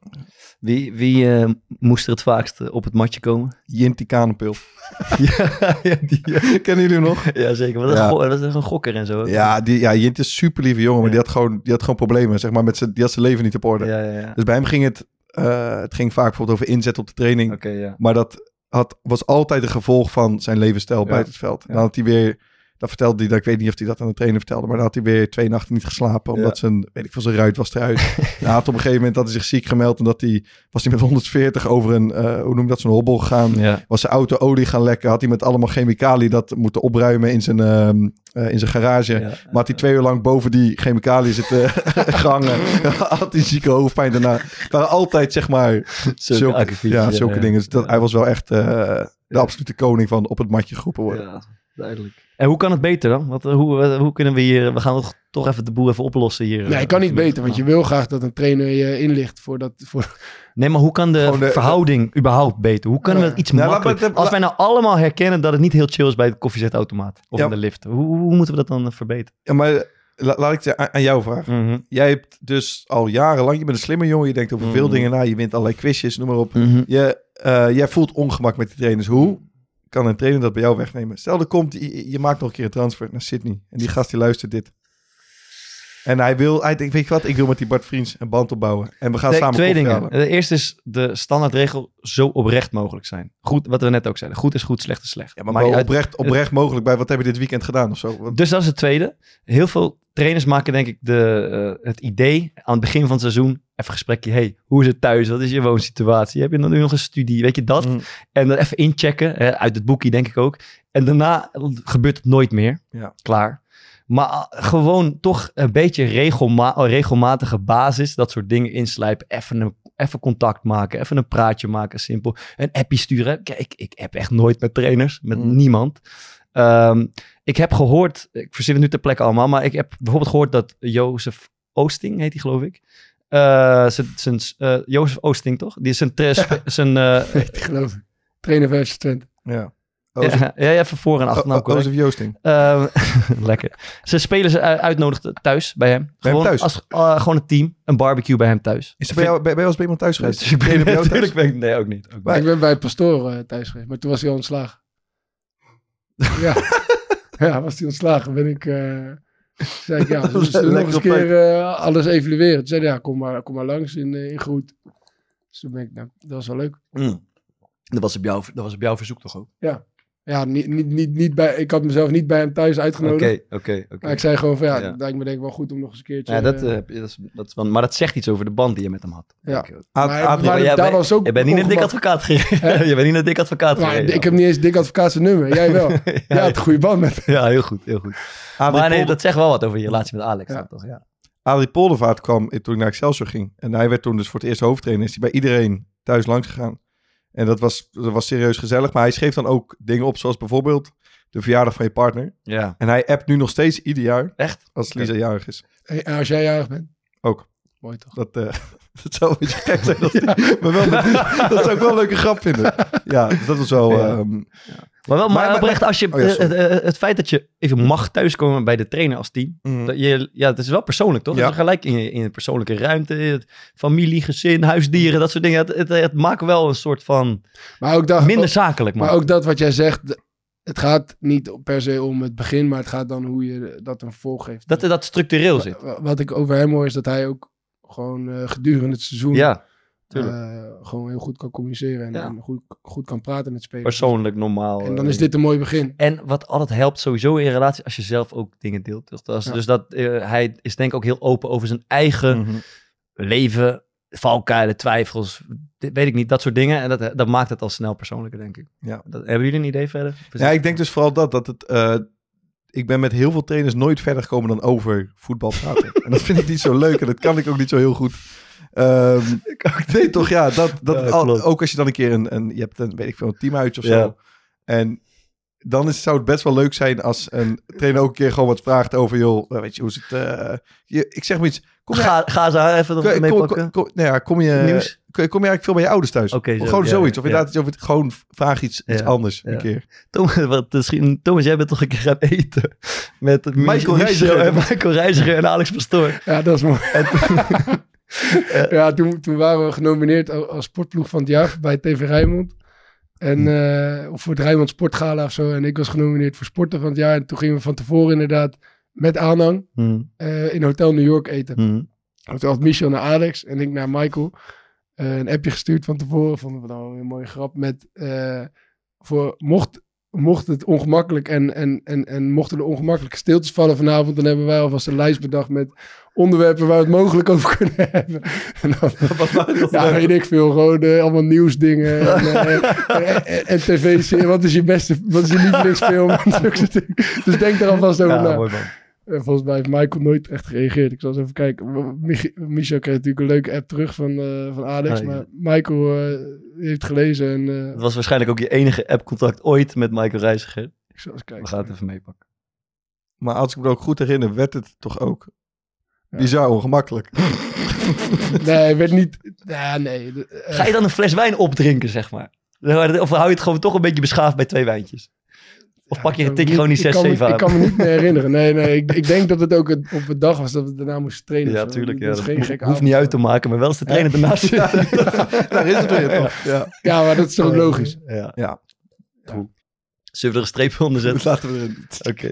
Wie, wie eh, moest er het vaakst op het matje komen? Jinty Kanenpil. ja, ja, die, ja. Kennen jullie hem nog? ja, zeker. Ja. dat is een gokker en zo. Ja, die, ja Jint is super lieve jongen, maar die had gewoon, die had gewoon problemen, zeg maar, met zijn, die had zijn leven niet op orde. ja, ja. ja. Dus bij hem ging het, eh, het ging vaak bijvoorbeeld over inzet op de training, Oké, ja. maar dat had, was altijd een gevolg van zijn levensstijl Ja. buiten het veld. Dan had hij weer, dat vertelde hij, dat, ik weet niet of hij dat aan de trainer vertelde, maar dan had hij weer twee nachten niet geslapen, omdat zijn, weet ik veel, zijn ruit was eruit. hij had op een gegeven moment dat hij zich ziek gemeld en dat hij, was hij met 140 over een, eh, hoe noem je dat, zo'n hobbel gegaan. ja. was zijn auto olie gaan lekken. Had hij met allemaal chemicaliën dat moeten opruimen in zijn, ehm, eh, in zijn garage. ja. Maar had hij twee uur lang boven die chemicaliën zitten gehangen. had hij zieke hoofdpijn daarna. Het waren altijd, zeg maar, Zulke zulke, zulke dingen. Dus dat, hij was wel echt eh, de absolute koning van op het matje geroepen worden. Ja, duidelijk. En hoe kan het beter dan? Wat, hoe, hoe kunnen we hier... We gaan toch, toch even de boel even oplossen hier. Nee, eh, ik kan niet beter, want je wil graag dat een trainer je inlicht voor dat. Voor, Nee, maar hoe kan de, verhouding überhaupt beter? Hoe kunnen we het iets Nou, makkelijker... het- Als wij nou allemaal herkennen dat het niet heel chill is bij de koffiezetautomaat of Ja. in de lift. Hoe, hoe moeten we dat dan eh, verbeteren? Ja, maar la- laat ik het aan, jou vragen. Jij hebt dus al jarenlang, je bent een slimme jongen. Je denkt over veel Mhm. dingen na. Je wint allerlei quizjes, noem maar op. Mhm. Je, eh, jij voelt ongemak met die trainers. Hoe kan een trainer dat bij jou wegnemen? Stel, er komt, je, je maakt nog een keer een transfer naar Sydney. En die gast die luistert dit. En hij wil, hij denkt, weet je wat, ik wil met die Bart Vriends een band opbouwen. En we gaan Nee, samen twee dingen. halen. De eerste is de standaardregel zo oprecht mogelijk zijn. Goed, wat we net ook zeiden. Goed is goed, slecht is slecht. Ja, maar oprecht, oprecht mogelijk bij wat heb je dit weekend gedaan of zo? Dus dat is het tweede. Heel veel trainers maken denk ik de, eh, het idee aan het begin van het seizoen. Even een gesprekje. Hey, hoe is het thuis? Wat is je woonsituatie? Heb je dan nu nog een studie? Weet je dat? Mm. En dan even inchecken. Hè, uit het boekje denk ik ook. En daarna gebeurt het nooit meer. Ja. Klaar. Maar uh, gewoon toch een beetje regelma regelmatige basis. Dat soort dingen inslijpen. Even, een, even contact maken. Even een praatje maken. Simpel. Een appje sturen. Kijk, ik, ik heb echt nooit met trainers. Met Mm. niemand. Ehm, ik heb gehoord. Ik verzin het nu ter plekke allemaal. Maar ik heb bijvoorbeeld gehoord dat Jozef Oosting, heet hij geloof ik. Eh, zijn- eh, Jozef Oosting, toch? Die is zijn, zijn eh, weet ik geloof ik. Trainer versus Twente. Ja. Ja, ja, even voor en achternaam O-. Ozef Joosting. Ehm, lekker. Ze spelen ze uit- uitnodigd thuis bij hem. Bij hem gewoon, thuis? Als, eh, gewoon een team. Een barbecue bij hem thuis. Is er bij jou, bij, bij bij iemand thuis geweest? Ik Ben je bij jou thuis? natuurlijk ben ik... Nee, ook niet. Ook niet. Maar- Ik ben bij Pastoor eh, thuis geweest, maar toen was hij al ontslagen. ja. ja, was hij ontslagen, ben ik... eh zei ik, ja, we nog eens een keer alles evalueren? Toen zei hij, ja, kom maar, kom maar langs in, in Groet. Dus toen ben ik, nou, dat was wel leuk. Mm. Dat, was op jou, dat was op jouw verzoek toch ook? Ja, niet, niet, niet, niet bij, ik had mezelf niet bij hem thuis Oké, uitgenodigd. oké, oké. Maar ik zei gewoon van, ja, Ja. het lijkt me denk ik wel goed om nog eens een keertje... Ja, dat, eh, eh, heb je- dat, is, dat is maar dat zegt iets over de band die je met hem had. Ja. denk ook. Ad- maar, Adrie- maar jij daar bent- was ook Je bent niet een dik advocaat. Hè? je bent niet een dik advocaat Maar gereden. ik heb niet eens dik advocaat zijn nummer. Jij wel. ja, een goede band met hem. ja, heel goed, heel goed. Adrie Maar nee, Polder- dat zegt wel wat over je relatie met Alex. Ja. toch? Ja. Adrie Poldervaart kwam toen ik naar Excelsior ging. En hij werd toen dus voor het eerst hoofdtrainer. Is hij bij iedereen thuis langs gegaan. En dat was, dat was serieus gezellig. Maar hij schreef dan ook dingen op zoals bijvoorbeeld... de verjaardag van je partner. Ja. En hij appt nu nog steeds ieder jaar Echt? als Lisa jarig is. En als jij jarig bent. Ook. Mooi toch? Dat, eh, dat zou een beetje gek zijn. Als die, maar wel met- dat zou ik wel een leuke grap vinden. Ja, dus dat was wel... Ja. ehm, Maar wel, maar, Maar- maar- oprecht, als je, Oh ja, het feit dat je even mag thuiskomen bij de trainer als team. mm, Dat je, ja, het is wel persoonlijk, toch? Ja. Dat is gelijk in je, in persoonlijke ruimte, het familie, gezin, huisdieren, dat soort dingen. Het, het, het maakt wel een soort van Maar ook dat, minder zakelijk, maar ook dat wat jij zegt. Het gaat niet per se om het begin, maar het gaat dan hoe je dat een volg geeft. dat dat structureel zit. Wa- Wat ik over hem hoor is dat hij ook gewoon eh, gedurende het seizoen Ja, eh, gewoon heel goed kan communiceren en, Ja. en goed, goed kan praten met spelers. Persoonlijk, normaal. En dan eh, is dit een mooi begin. En wat altijd helpt sowieso in relatie, als je zelf ook dingen deelt. Dus, Ja. dus dat, hij is denk ik ook heel open over zijn eigen mhm. leven, valkuilen, twijfels, dit weet ik niet, dat soort dingen. En dat, dat maakt het al snel persoonlijker, denk ik. Ja. Dat, hebben jullie een idee verder? Ja, ik denk dus vooral dat, dat het... eh, ik ben met heel veel trainers nooit verder gekomen dan over voetbal praten. en dat vind ik niet zo leuk en dat kan ik ook niet zo heel goed. Ehm nee, toch? Ja, dat, dat Ja, al- klopt. ook als je dan een keer een, een je hebt een, weet ik veel, een teamuitje of Ja. zo. En dan is, zou het best wel leuk zijn als een trainer ook een keer gewoon wat vraagt over, joh, eh, weet je, hoe is het? eh, je, ik zeg maar iets. Kom je, Ga, ga ze haar even nog kom, mee kom, pakken. kom, kom- nou ja, kom je, Nieuws? kom, je eigenlijk veel bij je ouders thuis? Of gewoon ja, zoiets. Of ja. inderdaad iets over, gewoon vraag iets, iets anders ja. een keer. Thomas, wat, misschien, Thomas, jij bent toch een keer gaan eten met Michael Michel Reiziger. en Michael Reiziger en Alex Pastoor. Ja, dat is mooi. ja, toen, toen waren we genomineerd als sportploeg van het jaar bij TV Rijnmond. En, eh, of voor het Rijnmond Sportgala of zo. En ik was genomineerd voor sporter van het jaar. En toen gingen we van tevoren inderdaad met aanhang Hmm, eh, in Hotel New York eten. Toen had Michel naar Alex en ik naar Michael. eh, een appje gestuurd van tevoren. Vonden we dan een mooie grap. Met eh, voor mocht, mocht het ongemakkelijk en, en, en, en mochten er ongemakkelijke stiltes vallen vanavond. Dan hebben wij alvast een lijst bedacht met onderwerpen waar we het mogelijk over kunnen hebben. En dan, Wat ja, weet ik veel. Gewoon allemaal nieuwsdingen. En, en, en, en tv-serie. Wat is je beste, wat is je lievelingsfilm? Dus denk er alvast over Ja, na. mooi man. En volgens mij heeft Michael nooit echt gereageerd. Ik zal eens even kijken. Mich Michel kreeg natuurlijk een leuke app terug van, eh, van Alex. Ah, ja. Maar Michael eh, heeft gelezen. En eh, Het was waarschijnlijk ook je enige app-contact ooit met Michael Reiziger. ik zal eens kijken. We gaan het even meepakken. Maar als ik me ook goed herinner, werd het toch ook Ja. bizar ongemakkelijk. Nee, werd niet... Ja, nee. Ga je dan een fles wijn opdrinken, zeg maar? Of hou je het gewoon toch een beetje beschaafd bij twee wijntjes? Of ja, pak je, kan tik gewoon die niet- 6, ik kan 7 me- aan? Ik kan me niet meer herinneren. Nee, nee. Ik, ik denk dat het ook het- op het dag was dat we daarna moesten trainen. Ja, tuurlijk. Ja, Dat is geen hoeft- gekke hoeft niet uit te maken, maar wel eens de trainer ernaast zitten. Daar is het weer, toch? Ja. Ja, maar dat is toch ook logisch. Ja. Ja. Zullen we er een streepje onder Dat zetten? laten we erin. Oké.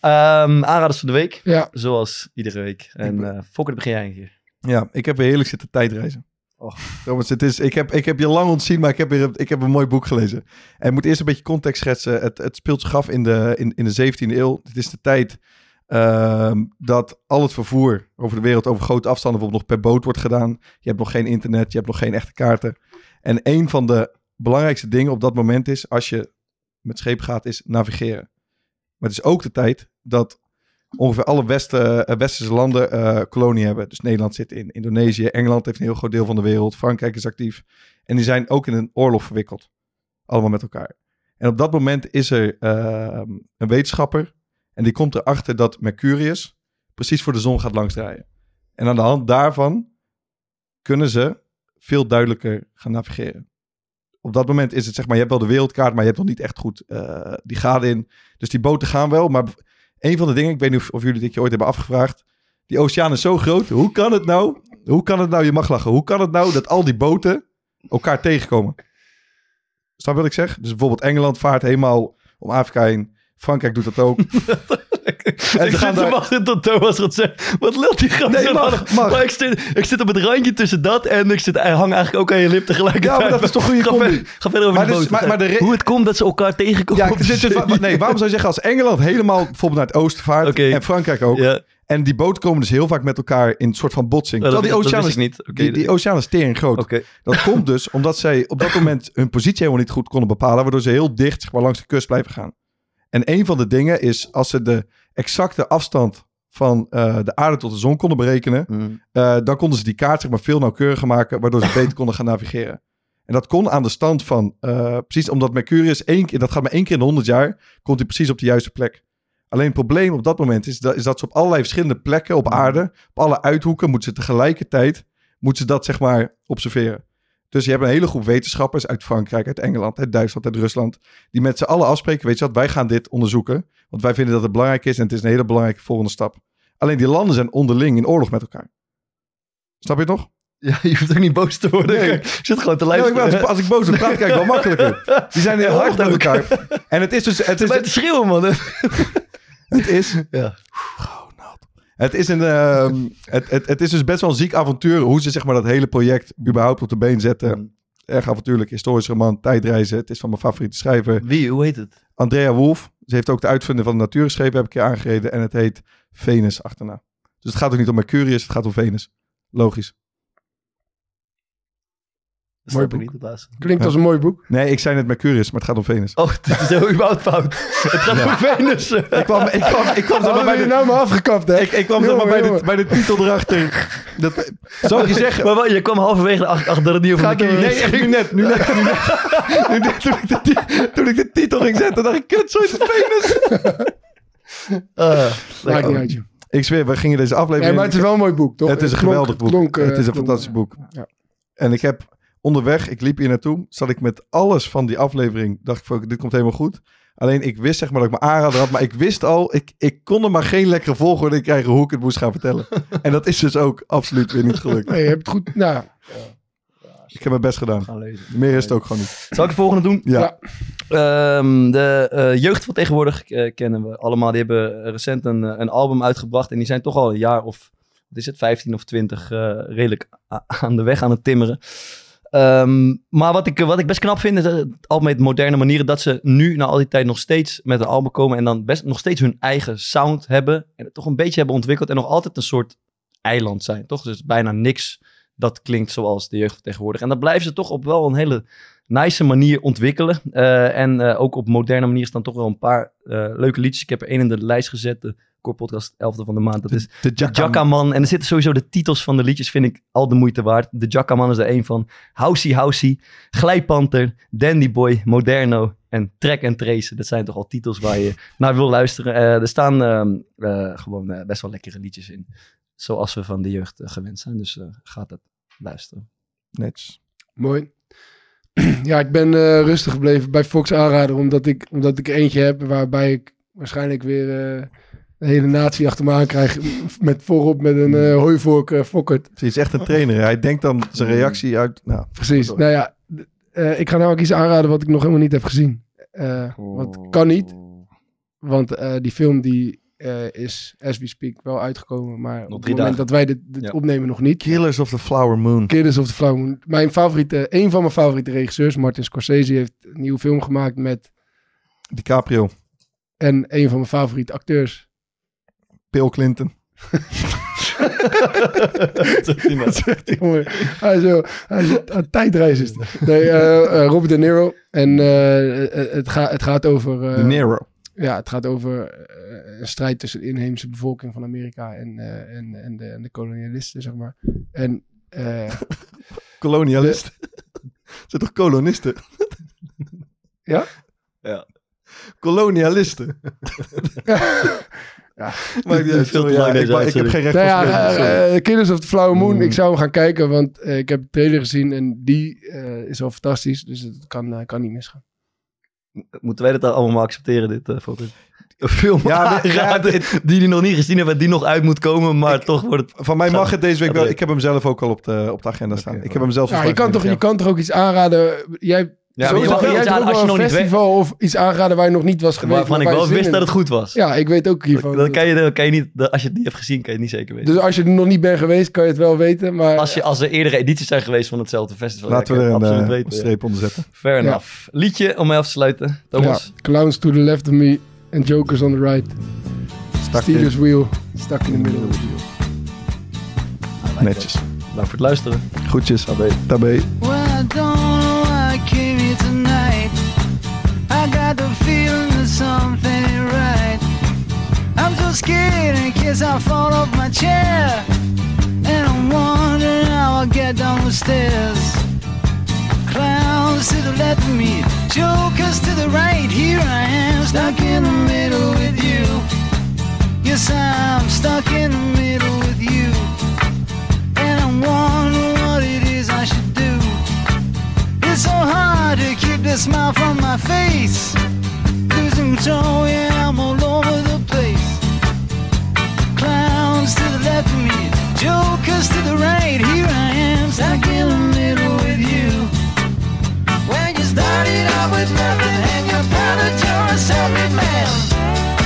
Ehm, aanraders van de week, Ja, zoals iedere week. En eh Fokker, begin jij een keer. Ja, ik heb weer heerlijk zitten tijdreizen. Oh, Thomas, het is, ik, heb, ik heb je lang ontzien, maar ik heb, ik heb een mooi boek gelezen. En moet eerst een beetje context schetsen. Het, het speelt zich af in de, in, in de 17e eeuw. Het is de tijd ehm, dat al het vervoer over de wereld over grote afstanden bijvoorbeeld nog per boot wordt gedaan. Je hebt nog geen internet, je hebt nog geen echte kaarten. En een van de belangrijkste dingen op dat moment is, als je met scheep gaat, is navigeren. Maar het is ook de tijd dat ongeveer alle Westen, eh, westerse landen eh kolonie hebben. Dus Nederland zit in Indonesië, Engeland heeft een heel groot deel van de wereld, Frankrijk is actief. En die zijn ook in een oorlog verwikkeld. Allemaal met elkaar. En op dat moment is er eh, een wetenschapper en die komt erachter dat Mercurius precies voor de zon gaat langsdraaien. En aan de hand daarvan kunnen ze veel duidelijker gaan navigeren. Op dat moment is het zeg maar, je hebt wel de wereldkaart, maar je hebt nog niet echt goed eh, die gade in. Dus die boten gaan wel, maar een van de dingen, ik weet niet of, jullie dit je ooit hebben afgevraagd. Die oceaan is zo groot. Hoe kan het nou? Hoe kan het nou? Je mag lachen. Hoe kan het nou dat al die boten elkaar tegenkomen? Snap wat ik zeg? Dus bijvoorbeeld Engeland vaart helemaal om Afrika heen. Frankrijk doet dat ook. ik gaan zit te daar- wachten tot Thomas gaat zeggen. Wat lult die gast Nee, zo mag. Maar ik zit, ik zit op het randje tussen dat en ik zit, hang eigenlijk ook aan je lip tegelijkertijd. Ja, maar dat is toch goede ga combi? verder, ga verder over Maar de dus- boot. maar- maar de re- Hoe het komt dat ze elkaar tegenkomen. Ja, dit is- zee. nee, waarom zou je zeggen als Engeland helemaal bijvoorbeeld naar het oosten vaart en Frankrijk ook. Ja, En die boten komen dus heel vaak met elkaar in een soort van botsing. dat, Terwijl die oceaan is, niet. Die, die oceaan is tering groot. Dat komt dus omdat zij op dat moment hun positie helemaal niet goed konden bepalen, waardoor ze heel dicht zeg maar, langs de kust blijven gaan. En een van de dingen is als ze de exacte afstand van eh, de aarde tot de zon konden berekenen, Mm. eh, dan konden ze die kaart zeg maar, veel nauwkeuriger maken, waardoor ze beter konden gaan navigeren. En dat kon aan de stand van, eh, precies omdat Mercurius één keer, dat gaat maar één keer in de 100 jaar, komt hij precies op de juiste plek. Alleen het probleem op dat moment is dat, is dat ze op allerlei verschillende plekken op aarde, op alle uithoeken, moeten ze tegelijkertijd, moeten ze dat zeg maar observeren. Dus je hebt een hele groep wetenschappers uit Frankrijk, uit Engeland, uit Duitsland, uit Rusland, die met z'n allen afspreken, weet je wat, wij gaan dit onderzoeken, want wij vinden dat het belangrijk is en het is een hele belangrijke volgende stap. Alleen die landen zijn onderling in oorlog met elkaar. Snap je het nog? Ja, je hoeft ook niet boos te worden. Nee. Ik zit gewoon te Ja, ik luisteren. wou- als ik boos word, praat kijk wel makkelijker. Die zijn heel Ja, hard met elkaar. En het is dus, het is, Bij te schreeuwen, man. het is, Ja. het is een, ehm, het, het, het is dus best wel een ziek avontuur hoe ze zeg maar dat hele project überhaupt op de been zetten. Erg avontuurlijk, historisch roman, tijdreizen. Het is van mijn favoriete schrijver. Wie? Hoe heet het? Andrea Wolf. Ze heeft ook de uitvinder van de natuur geschreven, heb ik je aangereden. En het heet Venus achterna. Dus het gaat ook niet om Mercurius, het gaat om Venus. Logisch. Dat Mooi boek. niet, het laatste. Klinkt als een mooi boek. Nee, ik zei net Mercurius, maar het gaat om Venus. Oh, het is heel überhaupt fout. Het gaat om Venus. Ik kwam, ik kwam, ik kwam Hadden bij de, nou maar afgekapt, hè? ik, ik kwam zeg maar Jongen, bij, de, jongen. bij de titel erachter. Dat, zou je zeggen? Maar wat, je kwam halverwege achter, dat het niet over. Mercurius Nee, echt nu net. Nu net, nu net, nu net toen, ik de, toen ik de titel ging zetten, dacht ik, kut, zo is het Venus. Maakt niet uit, joh. Ik zweer, we gingen deze aflevering... Nee, maar het is wel een mooi boek, toch? het is een geweldig boek. eh, het is een klonk, fantastisch eh, boek. Ja. En ik heb onderweg, ik liep hier naartoe, zat ik met alles van die aflevering, dacht ik van, dit komt helemaal goed. Alleen ik wist zeg maar dat ik mijn aanrader had, maar ik wist al, ik, ik kon er maar geen lekkere volgorde in krijgen hoe ik het moest gaan vertellen. en dat is dus ook absoluut weer niet gelukt. Nee, je hebt het goed... Nou, Ik heb mijn best gedaan. gaan lezen. Meer is het ook gewoon niet. Zal ik de volgende doen? Ja. Ja. Ehm, de eh, jeugd van tegenwoordig eh, kennen we allemaal. Die hebben recent een, eh, een album uitgebracht. En die zijn toch al een jaar of, wat is het, 15 of 20 eh, redelijk aan de weg aan het timmeren. Ehm, maar wat ik, wat ik best knap vind, is album met moderne manieren. Dat ze nu na al die tijd nog steeds met een album komen. En dan best nog steeds hun eigen sound hebben. En het toch een beetje hebben ontwikkeld. En nog altijd een soort eiland zijn, toch? Dus bijna niks dat klinkt zoals de jeugd tegenwoordig. En dat blijven ze toch op wel een hele nice manier ontwikkelen. Eh, en eh, ook op moderne manier staan toch wel een paar eh, leuke liedjes. Ik heb er één in de lijst gezet. Core Podcast 11e van de maand. Dat is De Jackaman. En er zitten sowieso de titels van de liedjes, vind ik al de moeite waard. De Jackaman is er één van. Housey Housey, Glijpanter, Dandy Boy, Moderno en Track and Trace. Dat zijn toch al titels waar je naar wil luisteren. Eh, er staan ehm, eh, gewoon eh, best wel lekkere liedjes in. Zoals we van de jeugd gewend zijn. Dus eh gaat dat luisteren. Netjes. mooi. ja, ik ben eh, rustig gebleven bij Fox aanrader, omdat ik, omdat ik eentje heb waarbij ik waarschijnlijk weer eh de hele natie achter me aan krijg. Met voorop met een eh hooivork eh, fokkert. Hij is echt een trainer. Hij denkt dan zijn reactie uit... Nou, Precies. door. Nou ja, eh, ik ga nou ook iets aanraden wat ik nog helemaal niet heb gezien. Eh want kan niet, want eh, die film die eh, is, as we speak, wel uitgekomen. Maar op het moment dagen. dat wij dit, dit Ja. opnemen nog niet. Killers of the Flower Moon. Killers of the Flower Moon. Mijn favoriete, een van mijn favoriete regisseurs, Martin Scorsese, heeft een nieuwe film gemaakt met... DiCaprio. En een van mijn favoriete acteurs. Bill Clinton. Dat zegt die jongen. Hij is, zo, hij is een tijdreis is het. Nee, eh, eh, Robert De Niro. En eh, het, gaat het gaat over... eh, De Nero. Ja, het gaat over een strijd tussen de inheemse bevolking van Amerika en, eh, en, en, de, en de kolonialisten, zeg maar. En eh, Kolonialisten. Zijn toch kolonisten? Ja? Ja. Kolonialisten. Ja. Maar die, Veel te sorry, lang ja, deze ik, ik heb geen recht nou ja, sorry. eh, eh, Killers of the Flower Moon, Mm. ik zou hem gaan kijken, want eh, ik heb de trailer gezien en die eh, is al fantastisch, dus het kan, eh, kan niet misgaan. Moeten wij dat allemaal maar accepteren, dit uh, foto? Een film Ja, die die nog niet gezien hebben, die nog uit moet komen, maar toch wordt het... Van mij mag het deze week wel. Ik heb hem zelf ook al op de, op de agenda staan. Ik heb hem zelf Ja, je, kan toch, je kan toch ook iets aanraden? Jij, Ja, zo maar je is mag het- wel iets aan als je nog een niet weet. of iets aanraden waar je nog niet was geweest. Waarvan maar ik wel wist in dat het goed was. Ja, ik weet ook hiervan. Dan kan je, dan kan je niet, dat- als je het niet hebt gezien, kan je het niet zeker weten. Dus als je er nog niet bent geweest, kan je het wel weten. Maar als, je, als er eerdere edities zijn geweest van hetzelfde festival, Laten we er een, eh, absoluut een weten. streep onder zetten. Fair Ja. enough. Liedje om mee af te sluiten. Thomas. Ja, clowns to the left of me and jokers on the right. Steelers wheel, stuck in the middle of the wheel. Netjes. Bedankt voor het luisteren. Groetjes. Tabé. Well, got the feeling that something right. I'm so scared in case I fall off my chair. And I'm wondering how I'll get down the stairs. Clowns to the left of me, jokers to the right. Here I am, stuck in the middle with you. Yes, I'm stuck in the middle with you. And I'm wondering what it is I should do. It's so hard to keep the smile from my face. Losing control, yeah, I'm all over the place. Clowns to the left of me, jokers to the right. Here I am, stuck in the middle with you. When you started out with nothing and you're found that you're a self-made man.